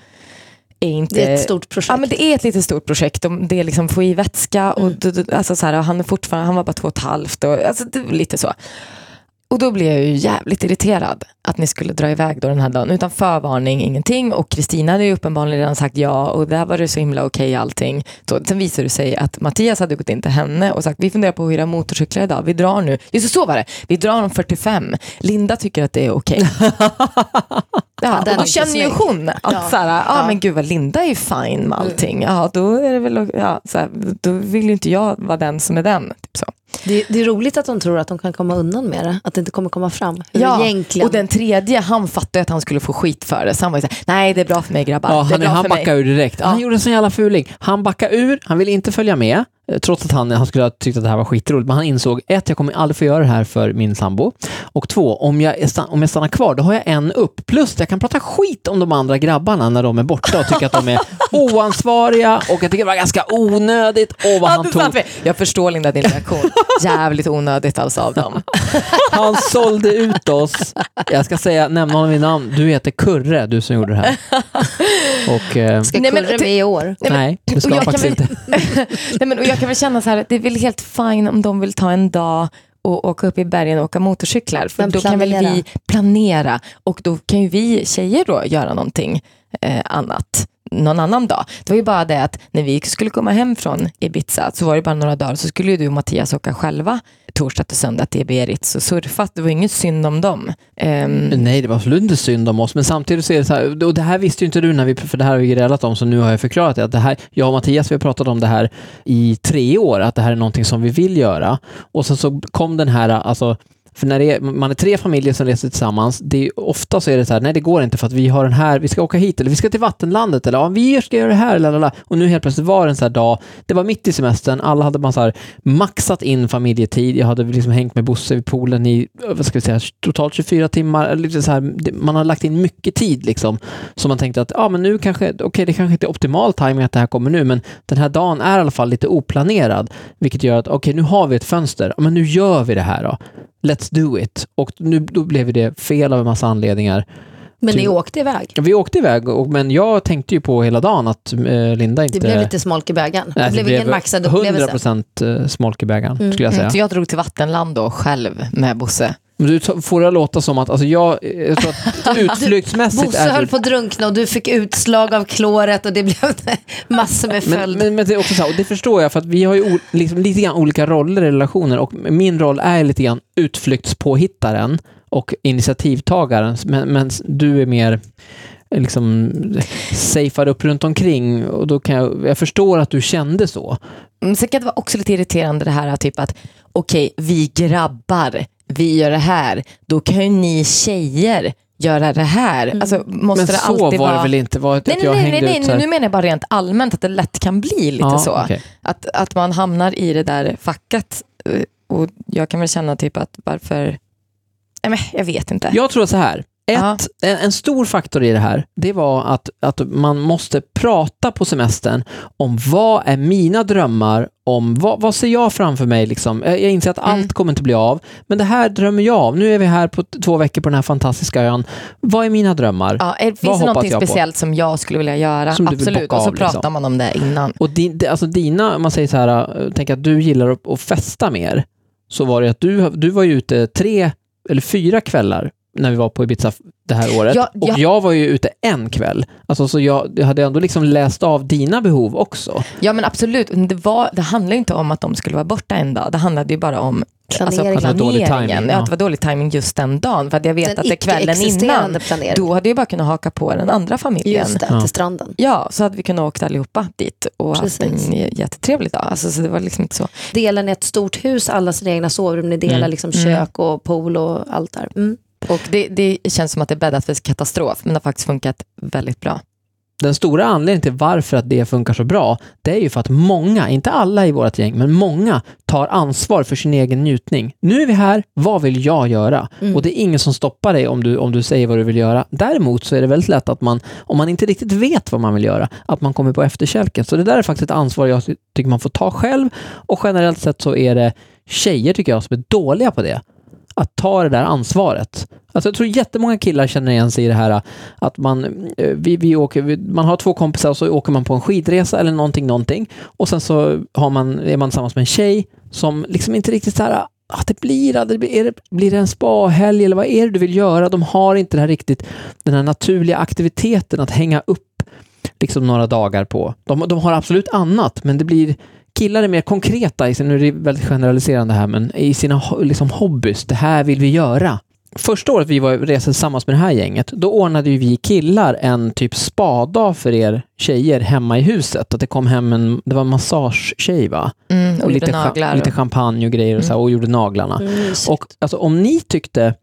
är inte... Det är ett stort projekt. Ja men det är ett lite stort projekt. Det är liksom få i vätska och Mm. alltså så här, han är fortfarande, han var bara två och ett halvt. Och, alltså det lite så. Och då blev jag ju jävligt irriterad att ni skulle dra iväg då den här dagen utan förvarning, ingenting. Och Kristina hade ju uppenbarligen redan sagt ja och där var det så himla okej allting. Så, sen visade det sig att Mattias hade gått in till henne och sagt vi funderar på att hyra motorcyklar idag, vi drar nu. Just så, var det, vi drar om 45. Linda tycker att det är okej. Ja, och då känner ju hon att Ja. så här, ah, Ja. men gud vad Linda är fine med allting. Ja, då är det väl, ja, så här, då vill ju inte jag vara den som är den. Typ så. Det, det är roligt att de tror att de kan komma undan med det. Att det inte kommer komma fram. Ja, egentligen. och den tredje, han fattade att han skulle få skit för det. Så han var såhär, nej det är bra för mig grabbar. Ja, det är han, bra han för mig. backade ur direkt. Ja. Han gjorde en sån jävla fuling. Han backade ur, han ville inte följa med, trots att han, han skulle ha tyckt att det här var skitroligt. Men han insåg, ett, jag kommer aldrig få göra det här för min sambo. Och två, om jag, om jag stannar kvar, då har jag en upp. Plus, jag kan prata skit om de andra grabbarna när de är borta och tycka att de är oansvariga och jag tycker det var ganska onödigt. Och vad han tog. Jag förstår Linda din reaktion. Jävligt onödigt alltså av dem. Han sålde ut oss. Jag ska säga, nämna honom vid namn. Du heter Kurre, du som gjorde det här. Och, eh, Ska Nej, men- Kurre med i år? nej, det och ska han jag kan faktiskt inte. Nej, men, och jag kan väl känna så här, det är väl helt fine om de vill ta en dag och åka upp i bergen och åka motorcyklar. För Men då kan väl vi planera och då kan ju vi tjejer då göra någonting eh, annat någon annan dag. Det var ju bara det att när vi skulle komma hem från Ibiza så var det bara några dagar så skulle ju du och Mattias åka själva torsdag till söndag till Berits och surfa. Det var inget synd om dem. Um... Nej, det var absolut inte synd om oss, men samtidigt så är det så här, och det här visste ju inte du när vi, för det här har vi grälat om, så nu har jag förklarat det, att det här, jag och Mattias vi har pratat om det här i tre år, att det här är någonting som vi vill göra. Och sen så kom den här, alltså, för när det är, man är tre familjer som reser tillsammans, det är, ofta så är det så här, nej det går inte för att vi har den här, vi ska åka hit, eller vi ska till vattenlandet, eller ja, vi ska göra det här, lalala. och nu helt plötsligt var det en sån här dag, det var mitt i semestern, alla hade man så här maxat in familjetid, jag hade liksom hängt med Bosse vid poolen i, vad ska vi säga, totalt 24 timmar, liksom så här, man har lagt in mycket tid liksom, så man tänkte att, ja men nu kanske, okej det kanske inte är optimal timing att det här kommer nu, men den här dagen är i alla fall lite oplanerad, vilket gör att, okej nu har vi ett fönster, ja, men nu gör vi det här då. Let's do it. Och nu, då blev det fel av en massa anledningar. Men ni åkte iväg. Vi åkte iväg, och, men jag tänkte ju på hela dagen att eh, Linda inte... Det blev lite smolk i bägaren. Nej, Det blev ingen maxad 100 upplevelse. procent eh, smolk i bägaren, Mm. skulle jag säga. så jag drog till vattenland då själv med Bosse. Men Du får det att låta som att, alltså jag, jag tror att utflyktsmässigt Bosse är höll på att drunkna och du fick utslag av kloret och det blev massor med Men, följd. men, men det är också så här, och det förstår jag, för att vi har ju o, liksom, lite grann olika roller i relationer och min roll är lite grann utflyktspåhittaren och initiativtagaren, men, men du är mer liksom safear upp runt omkring och då kan jag, jag förstår att du kände så. Mm, Sen kan det vara också lite irriterande det här typ att okej, vi grabbar, vi gör det här, då kan ju ni tjejer göra det här. Alltså, måste Men det så alltid var vara... det väl inte? Var Nej, jag nej, nej, nej, här- nu menar jag bara rent allmänt att det lätt kan bli lite Ja, så. okej. Att, att man hamnar i det där facket. eh, Och jag kan väl känna typ att varför... Nej, men jag vet inte. Jag tror så här. Ett, en, en stor faktor i det här, det var att, att man måste prata på semestern om vad är mina drömmar, om vad, vad ser jag framför mig. Liksom. Jag, jag inser att Mm. allt kommer inte bli av, men det här drömmer jag av. Nu är vi här på två veckor på den här fantastiska ön. Vad är mina drömmar? Ja, Vad finns det någonting på? speciellt som jag skulle vilja göra? Som Absolut. Och så av, liksom. pratar man om det innan. Och din, det- alltså dina, om man säger så här, äh, tänk att du gillar att, att festa mer, så var det att du, du var ju ute tre eller fyra kvällar när vi var på Ibiza det här året. Ja, och ja. jag var ju ute en kväll. Alltså, så jag, jag hade ändå liksom läst av dina behov också. Ja men absolut, Men det, var, det handlar ju inte om att de skulle vara borta en dag. Det handlade ju bara om Planering. Alltså, Att det var dålig planeringen. timing, ja. ja. att det var dålig timing just den dagen. För att jag vet Den att det är kvällen innan. planering. Då hade jag bara kunnat haka på den andra familjen. Just det, Ja. till stranden. Ja, så hade vi kunnat åka allihopa dit och haft Precis. en jättetrevlig dag. Alltså, så det var liksom inte så. Delen i ett stort hus, alla sina egna sovrum, ni delar Mm. liksom Mm. kök och pool och allt där. Mm. Och det, det känns som att det är bäddat för katastrof, men det har faktiskt funkat väldigt bra. Den stora anledningen till varför att det funkar så bra, det är ju för att många, inte alla i vårt gäng, men många tar ansvar för sin egen njutning. Nu är vi här, vad vill jag göra? Mm. Och det är ingen som stoppar dig om du, om du säger vad du vill göra. Däremot så är det väldigt lätt att man, om man inte riktigt vet vad man vill göra, att man kommer på efterkälken. Så det där är faktiskt ett ansvar jag ty- tycker man får ta själv och generellt sett så är det tjejer tycker jag som är dåliga på det. Att ta det där ansvaret. Alltså jag tror jättemånga killar känner igen sig i det här att man, eh, vi, vi åker, vi, man har två kompisar och så åker man på en skidresa eller någonting, någonting och sen så har man, är man tillsammans med en tjej som liksom inte riktigt så här att det blir, att det blir, är det, blir det en spahelg eller vad är det du vill göra? De har inte det här riktigt, den här naturliga aktiviteten att hänga upp liksom några dagar på. De, de har absolut annat, men det blir killar är mer konkreta i sin, nu är det väldigt generaliserande här, men i sina liksom, hobbys. Det här vill vi göra. Första året vi var reste tillsammans med det här gänget, då ordnade ju vi killar en typ spadag för er tjejer hemma i huset. Att det kom hem en, det var en massagetjej va? Mm, och, Och lite naglar. lite champagne och grejer och, så här, och gjorde naglarna. Mm. Och alltså, om ni tyckte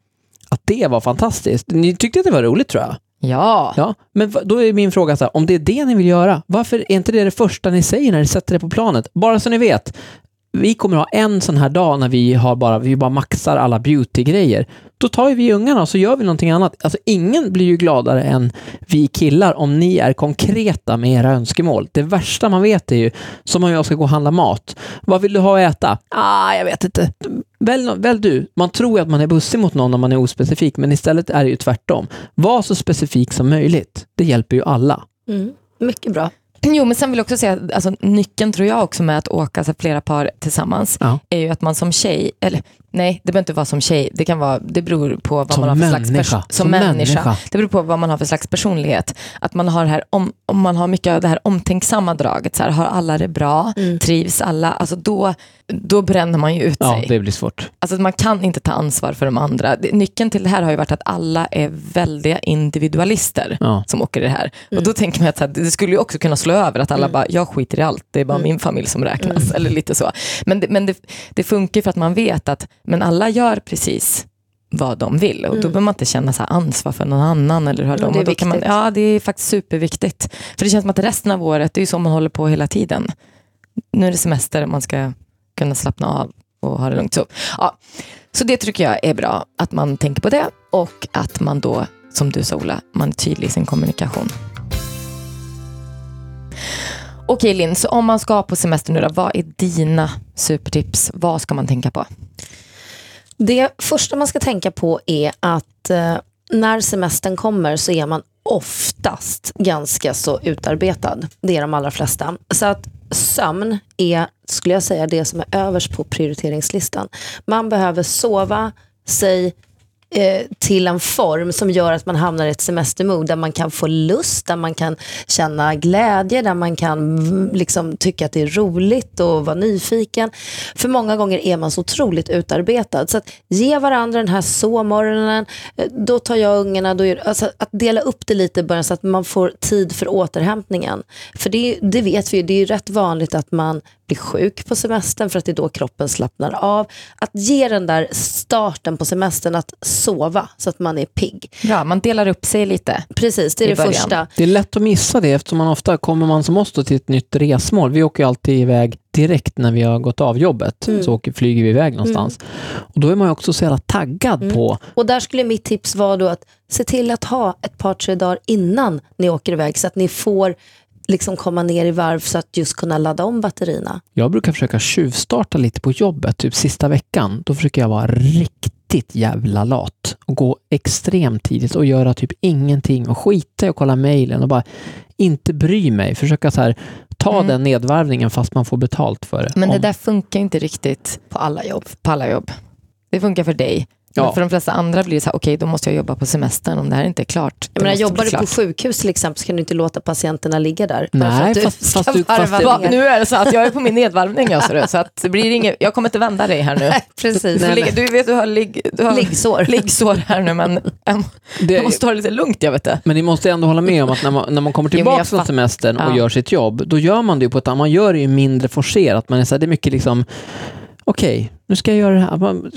att det var fantastiskt, ni tyckte att det var roligt tror jag. Ja, Ja, men då är min fråga så här, om det är det ni vill göra, varför är inte det det första ni säger när ni sätter det på planet? Bara så ni vet, vi kommer ha en sån här dag när vi har bara, vi bara maxar alla beautygrejer. Då tar vi ungarna och så gör vi någonting annat. Alltså ingen blir ju gladare än vi killar om ni är konkreta med era önskemål. Det värsta man vet är ju, som om jag ska gå och handla mat. Vad vill du ha att äta? Ah, jag vet inte. Välj, väl du. Man tror ju att man är bussig mot någon om man är ospecifik, men istället är det ju tvärtom. Var så specifik som möjligt. Det hjälper ju alla. Mm. Mycket bra. Jo, men sen vill jag också säga att alltså, nyckeln tror jag också med att åka så flera par tillsammans Ja. är ju att man som tjej, eller Nej, det behöver inte vara som tjej. Det, kan vara, det beror på vad Som man har för slags människa. pers- som Som människa. människa. Det beror på vad man har för slags personlighet. Att man har, här om, om man har mycket av det här omtänksamma draget. Så här, har alla det bra? Mm. Trivs alla? Alltså då, då bränner man ju ut Ja, sig. det blir svårt. Alltså man kan inte ta ansvar för de andra. Nyckeln till det här har ju varit att alla är väldiga individualister Ja. som åker i det här. Mm. Och då tänker man att här, det skulle ju också kunna slå över, att alla bara, jag skiter i allt, det är bara Mm. min familj som räknas. Eller lite så. Men, det, men det, det funkar för att man vet att men alla gör precis vad de vill och då Mm. behöver man inte känna så ansvar för någon annan. Eller hur de, det är och då man, ja, det är faktiskt superviktigt. För det känns som att resten av året, det är ju så man håller på hela tiden. Nu är det semester, man ska kunna slappna av och ha det lugnt. Så, ja. så det tycker jag är bra, att man tänker på det och att man då, som du sa Ola, man är tydlig i sin kommunikation. Okej Linn, så om man ska på semester nu då, vad är dina supertips? Vad ska man tänka på? Det första man ska tänka på är att eh, när semestern kommer så är man oftast ganska så utarbetad. Det är de allra flesta. Så att sömn är, skulle jag säga, det som är överst på prioriteringslistan. Man behöver sova sig eh, till en form som gör att man hamnar i ett semestermood där man kan få lust, där man kan känna glädje, där man kan liksom, tycka att det är roligt och vara nyfiken. För många gånger är man så otroligt utarbetad. Så att ge varandra den här sovmorgonen, eh, då tar jag ungarna, då gör, alltså att dela upp det lite bara så att man får tid för återhämtningen. För det, det vet vi ju, det är ju rätt vanligt att man blir sjuk på semestern för att det är då kroppen slappnar av. Att ge den där starten på semestern att sova så att man är pigg. Bra, man delar upp sig lite. Precis, det är I det början. första. Det är lätt att missa det eftersom man ofta kommer man som oss till ett nytt resmål. Vi åker ju alltid iväg direkt när vi har gått av jobbet. Mm. Så åker, flyger vi iväg någonstans. Och då är man ju också så jävla taggad Mm. på Och där skulle mitt tips vara då att se till att ha ett par, tre dagar innan ni åker iväg så att ni får liksom komma ner i varv så att just kunna ladda om batterierna. Jag brukar försöka tjuvstarta lite på jobbet, typ sista veckan. Då försöker jag vara riktigt jävla lat och gå extremt tidigt och göra typ ingenting och skita i att kolla mejlen och bara inte bry mig. Försöka så här, ta Mm. den nedvarvningen fast man får betalt för det. Men det Om- där funkar inte riktigt På alla jobb. på alla jobb. Det funkar för dig. Ja. Men för de flesta andra blir det så här, okej då måste jag jobba på semestern om det här inte är klart. Jag menar, jobbar du på sjukhus till exempel så kan du inte låta patienterna ligga där. Nej, att du fast- fast du- fast ner. nu är det så att jag är på min nedvarvning, jag, du, så att det blir inget, jag kommer inte vända dig här nu. Precis. Du, ligga, du vet du har, ligg, du har Liggsår. liggsår här nu men äm, det, jag måste ta det lite lugnt jag vet det. Men ni måste ändå hålla med om att när man, när man kommer tillbaka från semestern och Ja. gör sitt jobb, då gör man det ju på ett annat, man gör det ju mindre forcerat. Man är så här, det är mycket liksom, okej, nu ska jag göra det här. Man,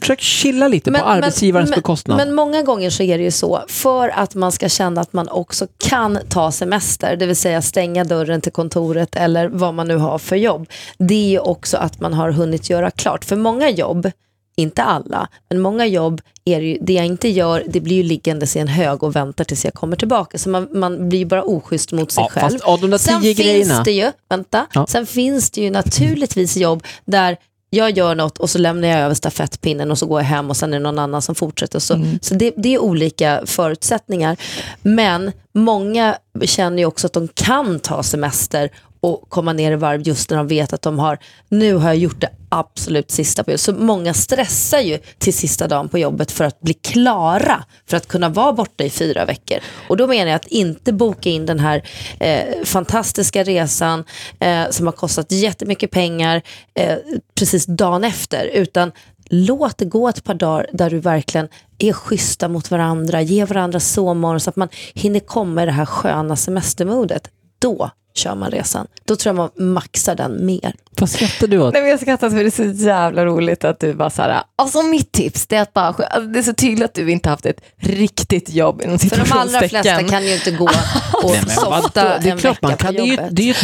försök chilla lite på arbetsgivarens men, bekostnad. Men många gånger så är det ju så, för att man ska känna att man också kan ta semester, det vill säga stänga dörren till kontoret eller vad man nu har för jobb, det är ju också att man har hunnit göra klart. För många jobb, inte alla, men många jobb är det ju, det jag inte gör, det blir ju liggandes i en hög och väntar tills jag kommer tillbaka. Så man, man blir bara oschysst mot sig ja, själv. fast där Sen grejerna. finns det ju, vänta, Ja. sen finns det ju naturligtvis jobb där jag gör något och så lämnar jag över stafettpinnen och så går jag hem och sen är det någon annan som fortsätter. Så, Mm. så det, det är olika förutsättningar. Men många känner ju också att de kan ta semester och komma ner i varv just när de vet att de har, nu har jag gjort det absolut sista på jobbet. Så många stressar ju till sista dagen på jobbet för att bli klara, för att kunna vara borta i fyra veckor. Och då menar jag att inte boka in den här eh, fantastiska resan eh, som har kostat jättemycket pengar eh, precis dagen efter, utan låt det gå ett par dagar där du verkligen är schyssta mot varandra, ge varandra sovmorgon så att man hinner komma i det här sköna semestermodet. Då kör man resan. Då tror jag man maxar den mer. Vad skrattar du åt? Nej, men jag skrattar för det är så jävla roligt att du bara så här, alltså mitt tips det är att bara, alltså, det är så tydligt att du inte haft ett riktigt jobb inom För de allra flesta kan ju inte gå och Nej, softa det är en klart man vecka kan. på Det är, ju, jobbet. det är ju ett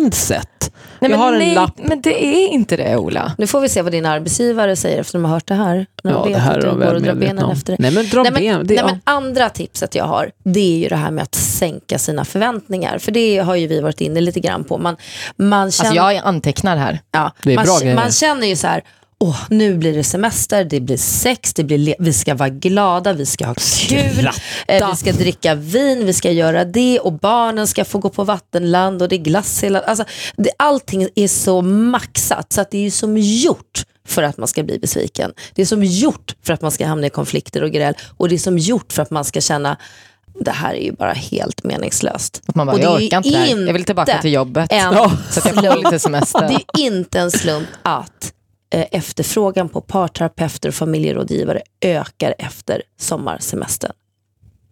mindset. Nej, jag men, har en nej, lapp. men det är inte det Ola. Nu får vi se vad din arbetsgivare säger efter de har hört det här. När de Ja, vet det här att du de går och drar benen om. efter det. Nej men dra Nej, men, ben. Det, nej, ja. men andra tipset jag har, det är ju det här med att sänka sina förväntningar. För det har ju vi varit inne lite grann på. Man, man känner, Alltså jag antecknar här. ja, Det är man, bra grejer. man känner ju så här, åh, nu blir det semester, det blir sex, det blir vi ska vara glada, vi ska ha kul, eh, vi ska dricka vin, vi ska göra det och barnen ska få gå på vattenland och det är glass hela... Alltså, det, allting är så maxat så att det är ju som gjort för att man ska bli besviken. Det är som gjort för att man ska hamna i konflikter och gräl och det är som gjort för att man ska känna det här är ju bara helt meningslöst. Att man bara, Och jag orkar inte här. Jag vill tillbaka inte till jobbet. Så att jag får lite semester. Det är inte en slump att eh, efterfrågan på parterapeuter och familjerådgivare ökar efter sommarsemestern.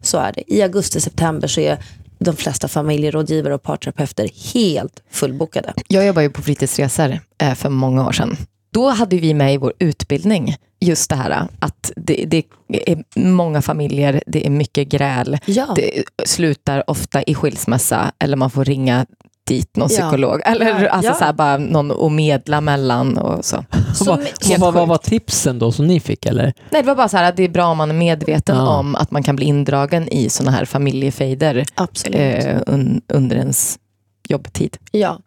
Så är det. I augusti-september så är de flesta familjerådgivare och parterapeuter helt fullbokade. Jag jobbar ju på fritidsresor eh, för många år sedan. Då hade vi med i vår utbildning just det här att det, det är många familjer, det är mycket gräl, Ja, det slutar ofta i skilsmässa eller man får ringa dit någon Ja. psykolog. Eller Ja. alltså Ja. så här, bara någon att medla mellan och så. så vad, vad, var tipsen då som ni fick eller? Nej, det var bara så här att det är bra om man är medveten Ja. om att man kan bli indragen i sådana här familjefejder eh, un, under ens jobbtid. Ja.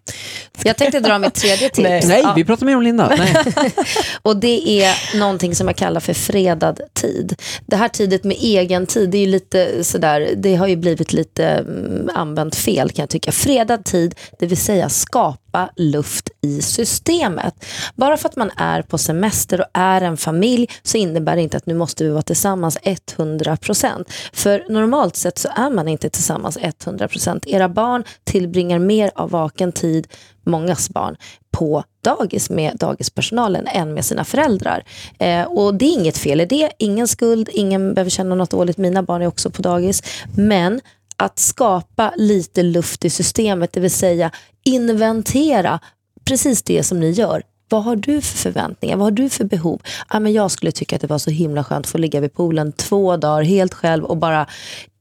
Jag tänkte dra mitt tredje tips. Nej. Nej, Ja. vi pratar mer om Linda. Nej. Och det är någonting som jag kallar för fredad tid. Det här tidet med egen tid, det är ju lite sådär, det har ju blivit lite mm, använt fel kan jag tycka. Fredad tid, det vill säga skapa luft i systemet. Bara för att man är på semester och är en familj så innebär det inte att nu måste vi vara tillsammans 100%. För normalt sett så är man inte tillsammans 100%. Era barn tillbringar mer av vaken tid, mångas barn, på dagis med dagispersonalen än med sina föräldrar. Eh, och det är inget fel i det, ingen skuld, ingen behöver känna något dåligt. Mina barn är också på dagis. Men att skapa lite luft i systemet, det vill säga inventera precis det som ni gör. Vad har du för förväntningar? Vad har du för behov? Ja, men jag skulle tycka att det var så himla skönt att få ligga vid poolen två dagar helt själv och bara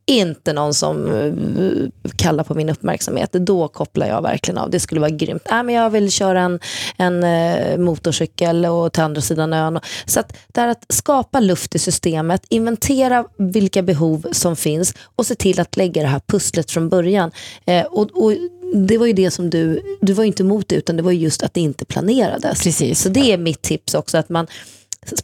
inte någon som eh, kallar på min uppmärksamhet. Då kopplar jag verkligen av. Det skulle vara grymt. Nej, men jag vill köra en, en eh, motorcykel och till andra sidan ön. Så att det är att skapa luft i systemet, inventera vilka behov som finns och se till att lägga det här pusslet från början. Eh, och, och det var ju det som du, du var ju inte emot det utan det var ju just att det inte planerades. Precis. Så det är mitt tips också, att man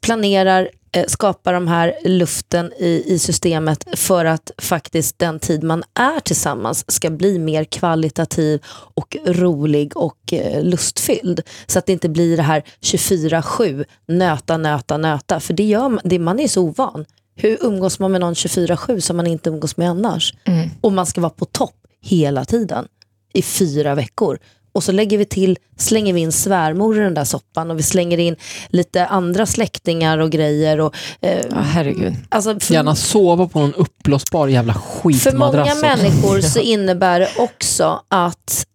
planerar, eh, skapar de här luften i, i systemet för att faktiskt den tid man är tillsammans ska bli mer kvalitativ och rolig och eh, lustfylld. Så att det inte blir det här 24-7, nöta, nöta, nöta. För det gör man, det, man är så ovan. Hur umgås man med någon 24-7 som man inte umgås med annars? Och man ska vara på topp hela tiden i fyra veckor. Och så lägger vi till, slänger vi in svärmor i den där soppan och vi slänger in lite andra släktingar och grejer. Och, eh, Ja, herregud. alltså för, Gärna sova på någon uppblåsbar jävla för många skitmadrass. människor så innebär det också att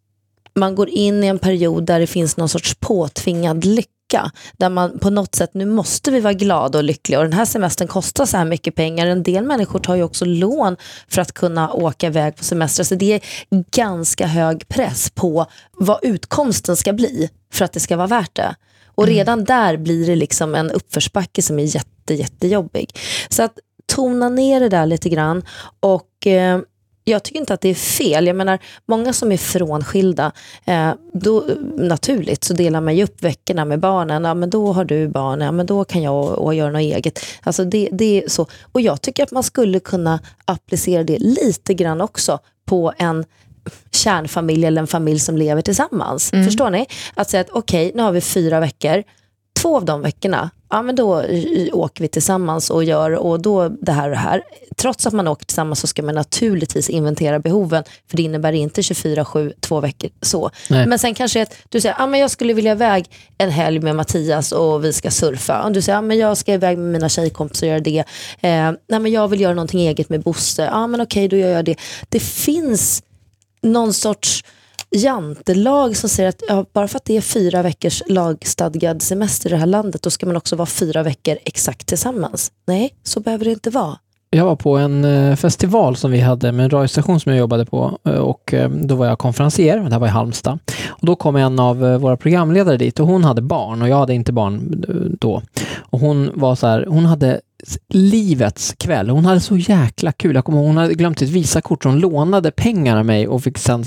man går in i en period där det finns någon sorts påtvingad lycka. Där man på något sätt, nu måste vi vara glada och lyckliga och den här semestern kostar så här mycket pengar. En del människor tar ju också lån för att kunna åka iväg på semester. Så det är ganska hög press på vad utkomsten ska bli för att det ska vara värt det. Och redan där blir det liksom en uppförsbacke som är jätte, jättejobbig. Så att tona ner det där lite grann och eh, jag tycker inte att det är fel. Jag menar, många som är frånskilda, eh, då, naturligt så delar man ju upp veckorna med barnen. Ja, men då har du barn, ja, men då kan jag och, göra något eget. Alltså det, det är så. Och jag tycker att man skulle kunna applicera det lite grann också på en kärnfamilj eller en familj som lever tillsammans. Förstår ni? Att säga att okej, nu har vi fyra veckor. Två av de veckorna, ja men då åker vi tillsammans och gör och då det här och det här. Trots att man åker tillsammans så ska man naturligtvis inventera behoven för det innebär inte 24-7, två veckor så. Nej. Men sen kanske att du säger, ah, men jag skulle vilja iväg en helg med Mattias och vi ska surfa. Och du säger, ah, men jag ska iväg med mina tjejkompisar och göra det. Eh, nej, men jag vill göra någonting eget med Bosse. Ja men okej, då gör jag det. Det finns någon sorts jantelag som säger att ja, bara för att det är fyra veckors lagstadgad semester i det här landet, då ska man också vara fyra veckor exakt tillsammans. Nej, så behöver det inte vara. Jag var på en eh, festival som vi hade med en radiostation som jag jobbade på eh, och eh, då var jag konferencier, det här var i Halmstad. Och då kom en av våra programledare dit och hon hade barn och jag hade inte barn då. Och hon var så här, hon hade livets kväll. Hon hade så jäkla kul. Jag kommer ihåg, hon hade glömt sitt Visakort så hon lånade pengar av mig och fick sen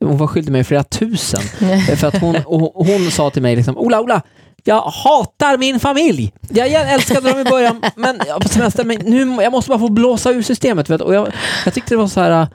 hon var skyldig mig flera tusen. För att hon, och hon sa till mig liksom, Ola, Ola, Jag hatar min familj. Jag, älskade dem i början men, på semestern, men nu jag måste bara få blåsa ur systemet. Vet, och jag, jag tyckte det var så här...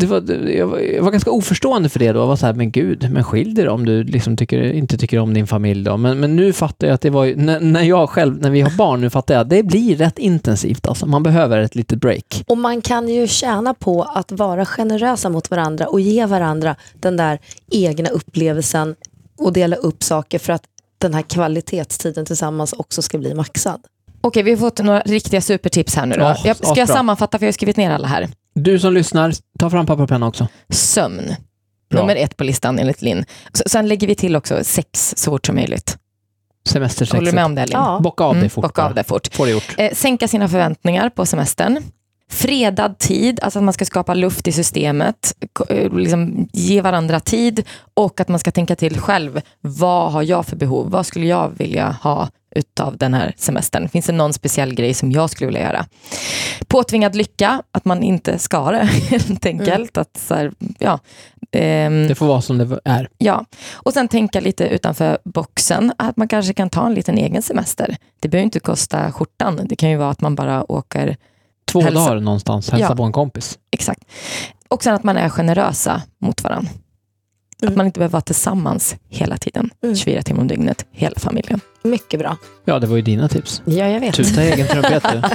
Det var, jag, var, jag var ganska oförstående för det då. Jag var så här, men gud, men skilj dig om du liksom tycker, inte tycker om din familj då. Men, men nu fattar jag att det var när, när jag själv, när vi har barn, nu fattar jag att det blir rätt intensivt alltså. Man behöver ett litet break. Och man kan ju tjäna på att vara generösa mot varandra och ge varandra den där egna upplevelsen och dela upp saker för att den här kvalitetstiden tillsammans också ska bli maxad. Okej, vi har fått några riktiga supertips här nu då. Ja, jag, ska jag asbra. sammanfatta för jag har skrivit ner alla här. Du som lyssnar, ta fram papper och penna också. Sömn. Bra. Nummer ett på listan enligt Linn. Sen lägger vi till också sex så fort som möjligt. Håller du Semestersexet. med om det Linn? Ja. Bocka av det Mm, fort. bocka av det fort. Får det gjort. Eh, sänka sina förväntningar på semestern. Fredad tid, alltså att man ska skapa luft i systemet, eh, liksom ge varandra tid och att man ska tänka till själv. Vad har jag för behov? Vad skulle jag vilja ha utav den här semestern? Finns det någon speciell grej som jag skulle vilja göra? Påtvingad lycka, att man inte ska ha det helt enkelt. Att så här, ja, ehm, Det får vara som det är. Ja, och sen tänka lite utanför boxen, att man kanske kan ta en liten egen semester. Det behöver inte kosta skjortan, det kan ju vara att man bara åker, Två Hälsa. dagar någonstans, hälsa Ja. på en kompis. exakt. Och sen att man är generösa mot varandra. Att Mm. man inte behöver vara tillsammans hela tiden, Mm. 24 timmar om dygnet, hela familjen. Mycket bra. Ja, det var ju dina tips. Ja, jag vet. Tuta egen trumpet du.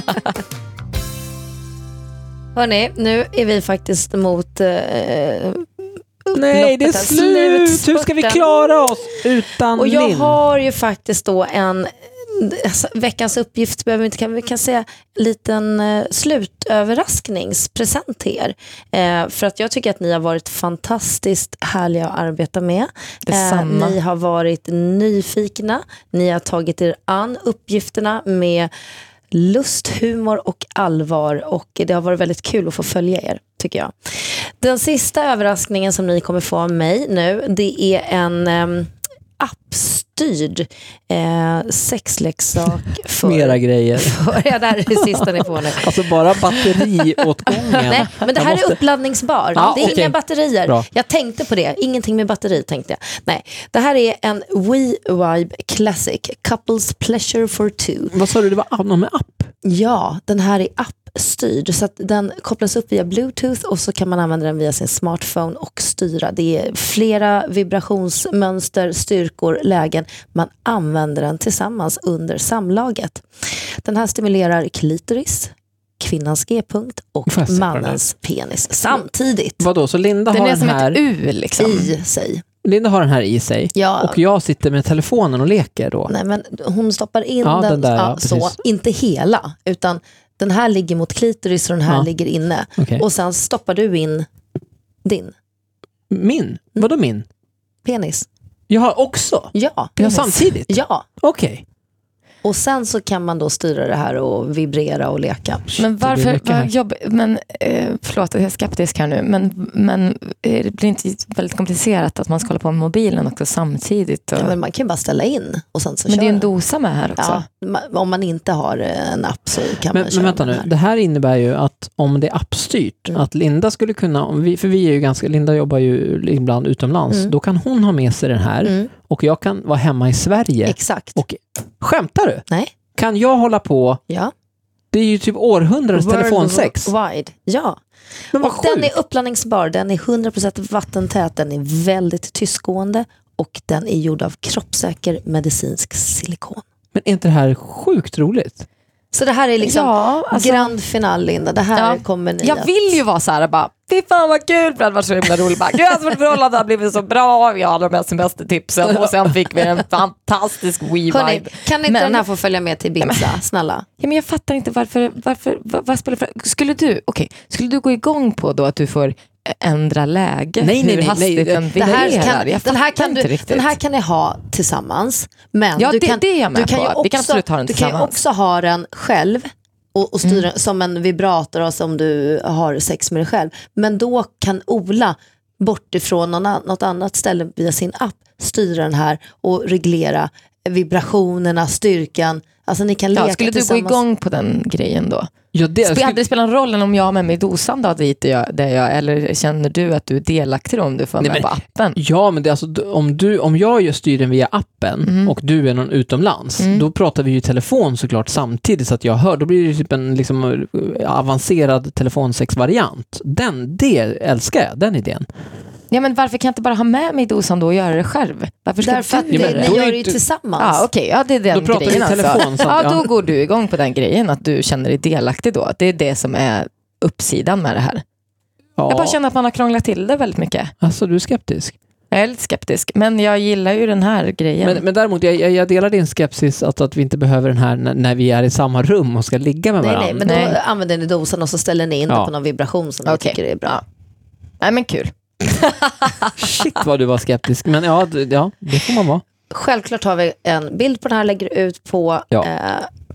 Hörni, nu är vi faktiskt mot eh, Nej, det är upploppet, slut! Hur ska vi klara oss utan Och jag Linn? har ju faktiskt då en alltså, veckans uppgift, behöver vi inte, kan vi kan säga liten eh, slutöverraskningspresent till er. Eh, för att jag tycker att ni har varit fantastiskt härliga att arbeta med. Eh, ni har varit nyfikna, ni har tagit er an uppgifterna med lust, humor och allvar och det har varit väldigt kul att få följa er, tycker jag. Den sista överraskningen som ni kommer få av mig nu, det är en um, appstyrd eh, sexleksak för... Mera grejer. för ja, det här är det sista ni får nu. Alltså bara batteriåtgången. Nej, men det här måste- är uppladdningsbar. Ja, det är okej. inga batterier. Bra. Jag tänkte på det. Ingenting med batteri tänkte jag. Nej, det här är en WeVibe Classic. Couples Pleasure for Two. Vad sa du, det var ah, någon med app? Ja, den här är appstyrd så att den kopplas upp via bluetooth och så kan man använda den via sin smartphone och styra. Det är flera vibrationsmönster, styrkor, lägen. Man använder den tillsammans under samlaget. Den här stimulerar klitoris, kvinnans g-punkt och mannens penis samtidigt Vadå, så Linda Den har den här, U liksom. i sig. Linda har den här i sig Ja, och jag sitter med telefonen och leker då. nej, men hon stoppar in Ja, den, den där, ja, så, precis. inte hela, utan den här ligger mot klitoris och den här Ja. ligger inne. Okej. Och sen stoppar du in din Min? Vadå min? penis. Jag har också? Ja, Ja, penis. samtidigt? Ja, Okej. Och sen så kan man då styra det här och vibrera och leka. Men varför, vad jobb, men eh, förlåt jag är skeptisk här nu, men, men eh, det blir inte väldigt komplicerat att man ska hålla på med mobilen också samtidigt? Och, Ja, men man kan ju bara ställa in och sen så men kör det är ju en dosa med här också. Ja, om man inte har en app så kan Men, man köra men vänta nu, här. det här innebär ju att om det är appstyrt, Mm. att Linda skulle kunna, om vi, för vi är ju ganska, Linda jobbar ju ibland utomlands, Mm. då kan hon ha med sig den här Mm, och jag kan vara hemma i Sverige. exakt. Och, skämtar du? Nej, Kan jag hålla på, ja. det är ju typ århundradets telefonsex. Wide. Ja, Men vad och den är uppladdningsbar, den är 100% vattentät, den är väldigt tystgående och den är gjord av kroppssäker medicinsk silikon. Men är inte det här sjukt roligt? Så det här är liksom ja, alltså, grand final Linda, det här Ja. kommer ni jag att- vill ju vara så här bara, fy fan vad kul, för det hade varit så himla roligt. Bara, Gud, alltså, vårt förhållande har blivit så bra, vi har de här semestertipsen och sen fick vi en fantastisk we-vibe. kan inte Men- den här få följa med till Ibiza, snälla? Ja, men jag fattar inte varför, varför vad, vad spelar för Skulle du, okej, skulle du gå igång på då att du får ändra läge? Nej, nej, hur nej, hastigt nej. den Det här vibrerar? kan, jag den, här kan du, riktigt. den här kan ni ha tillsammans. Men Ja, du det- kan, det är du kan på. Ju också, Vi kan absolut ha den Du kan ju också ha den själv och, och styra Mm. som en vibrator och som du har sex med dig själv. Men då kan Ola bortifrån något annat ställe via sin app styra den här och reglera vibrationerna, styrkan. Alltså ni kan leka ja, skulle du gå igång på den grejen då? Ja, det, Spe- Hade det spelat någon roll om jag har med mig dosan då dit jag, där jag, eller känner du att du är delaktig om du får Nej, med men- på appen? Ja, men det är alltså, om, du, om jag gör styr den via appen Mm. och du är någon utomlands, Mm. då pratar vi ju i telefon såklart samtidigt så att jag hör. Då blir det typ en liksom, eh, avancerad telefonsexvariant. Den, det älskar jag, den idén. Ja, men varför kan jag inte bara ha med mig dosan då och göra det själv? Varför ska Därför att du ni gör det ju tillsammans. Ja, okej, ja, det är den Då pratar vi grejen i telefon, alltså. Ja, då går du igång på den grejen, att du känner dig delaktig då. Det är det som är uppsidan med det här. Ja, Jag bara känner att man har krånglat till det väldigt mycket. alltså du är skeptisk. Jag är lite skeptisk, men jag gillar ju den här grejen. Men, men däremot, jag, jag, jag delar din skepsis att, att vi inte behöver den här när, när vi är i samma rum och ska ligga med Nej, varandra. nej, men då Nej. använder ni dosan och så ställer ni in Ja. det på någon vibration som ni Okej. tycker är bra. Ja. Nej, men kul. Shit vad du var skeptisk. Men ja, ja det får man vara. Självklart har vi en bild på den här, lägger ut på Ja. eh,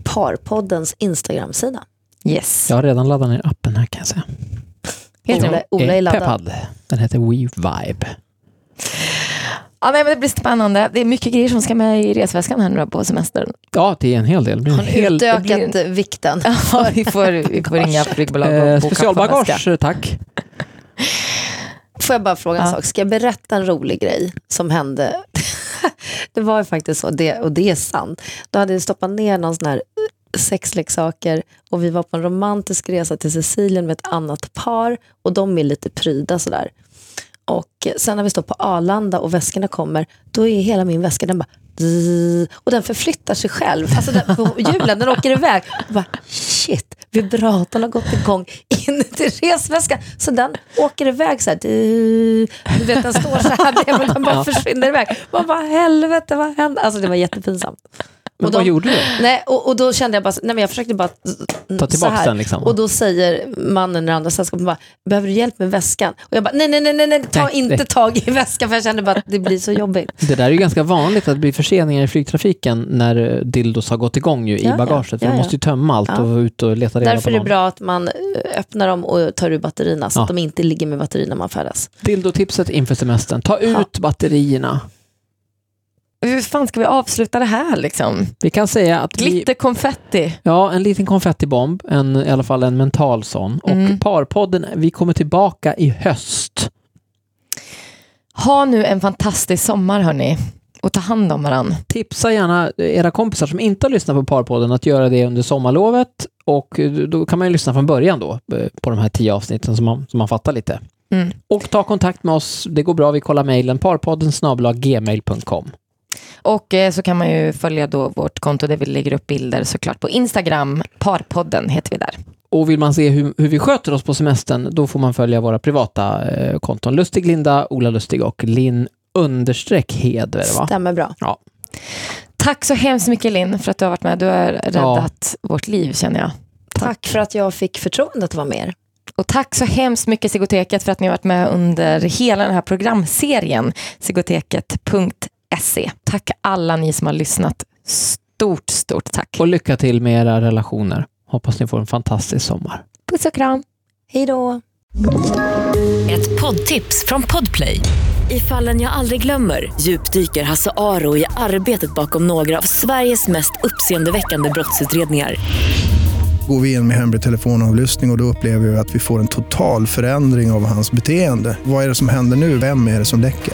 Parpoddens Instagram-sida. Yes. Jag har redan laddat ner appen här kan jag säga. Helt Ola. Ola är laddad. peppad. Den heter We Vibe. Ja, nej, men det blir spännande. Det är mycket grejer som ska med i resväskan här nu på semestern. Ja, det är en hel del. Det blir en Har hel, utökat blir- vikten? Ja, vi får, vi får ringa flygbolag och eh, specialbagage, tack. Får jag bara fråga en Ja. sak? Ska jag berätta en rolig grej som hände? det var ju faktiskt så, det, och det är sant. Då hade jag stoppat ner någon sån här sexleksaker och vi var på en romantisk resa till Sicilien med ett annat par och de är lite pryda sådär. Och sen när vi står på Arlanda och väskorna kommer, då är hela min väska, den bara och den förflyttar sig själv. Alltså den, hjulen, den åker iväg. Och bara, shit, vibratorn har gått igång in till resväskan. Så den åker iväg så här. Du, vet, den står så här bredvid, men den bara försvinner iväg. Man bara, helvete, vad hände? Alltså det var jättepinsamt. Men Och vad de- gjorde du? Nej, och, och då kände jag bara, nej men jag försökte bara Ta tillbaka den liksom. Och då säger mannen i andra sällskapet bara, behöver du hjälp med väskan? Och jag bara, nej, nej, nej, nej, nej ta Nej, inte nej. tag i väskan för jag kände bara att det blir så jobbigt. Det där är ju ganska vanligt att det blir förseningar i flygtrafiken när eh, dildos har gått igång ju Ja, ja. i bagaget. För Ja, de ja. måste ju tömma allt Ja. och ute och leta reda Därför på är det bra att man eh, öppnar dem och tar ur batterierna så Ja. att de inte ligger med batterier när man färdas. Dildotipset inför semestern. Ta ut Ja. batterierna. Hur fan ska vi avsluta det här liksom? Vi kan säga att vi, Glitterkonfetti. ja, en liten konfettibomb, en, i alla fall en mental sån. Och Mm. Parpodden, vi kommer tillbaka i höst. Ha nu en fantastisk sommar hörni. Och ta hand om varandra. Tipsa gärna era kompisar som inte har lyssnat på Parpodden att göra det under sommarlovet och då kan man ju lyssna från början då eh, på de här tio avsnitten som man, som man fattar lite. Mm. Och ta kontakt med oss, det går bra, vi kollar mejlen parpodden gmail.com. Och eh, så kan man ju följa då vårt konto där vi lägger upp bilder såklart på Instagram. Parpodden heter vi där. Och vill man se hur, hur vi sköter oss på semestern, då får man följa våra privata eh, konton. Lustig Linda, Ola Lustig och Linn understreck Heder. Va? Stämmer bra. Tack så hemskt mycket Linn för att du har varit med. Du har räddat vårt liv känner jag. Tack för att jag fick förtroendet att vara med er. Och tack så hemskt mycket Sigoteket för att ni har varit med under hela den här programserien. Sigoteket.se. Tack alla ni som har lyssnat. Stort, stort tack. Och lycka till med era relationer. Hoppas ni får en fantastisk sommar. Puss och kram. Hej då! Ett poddtips från Podplay. I fallen jag aldrig glömmer djupdyker Hasse Aro i arbetet bakom några av Sveriges mest uppseendeväckande brottsutredningar. Går vi in med hemlig telefonavlyssning och, och då upplever vi att vi får en total förändring av hans beteende. Vad är det som händer nu? Vem är det som läcker?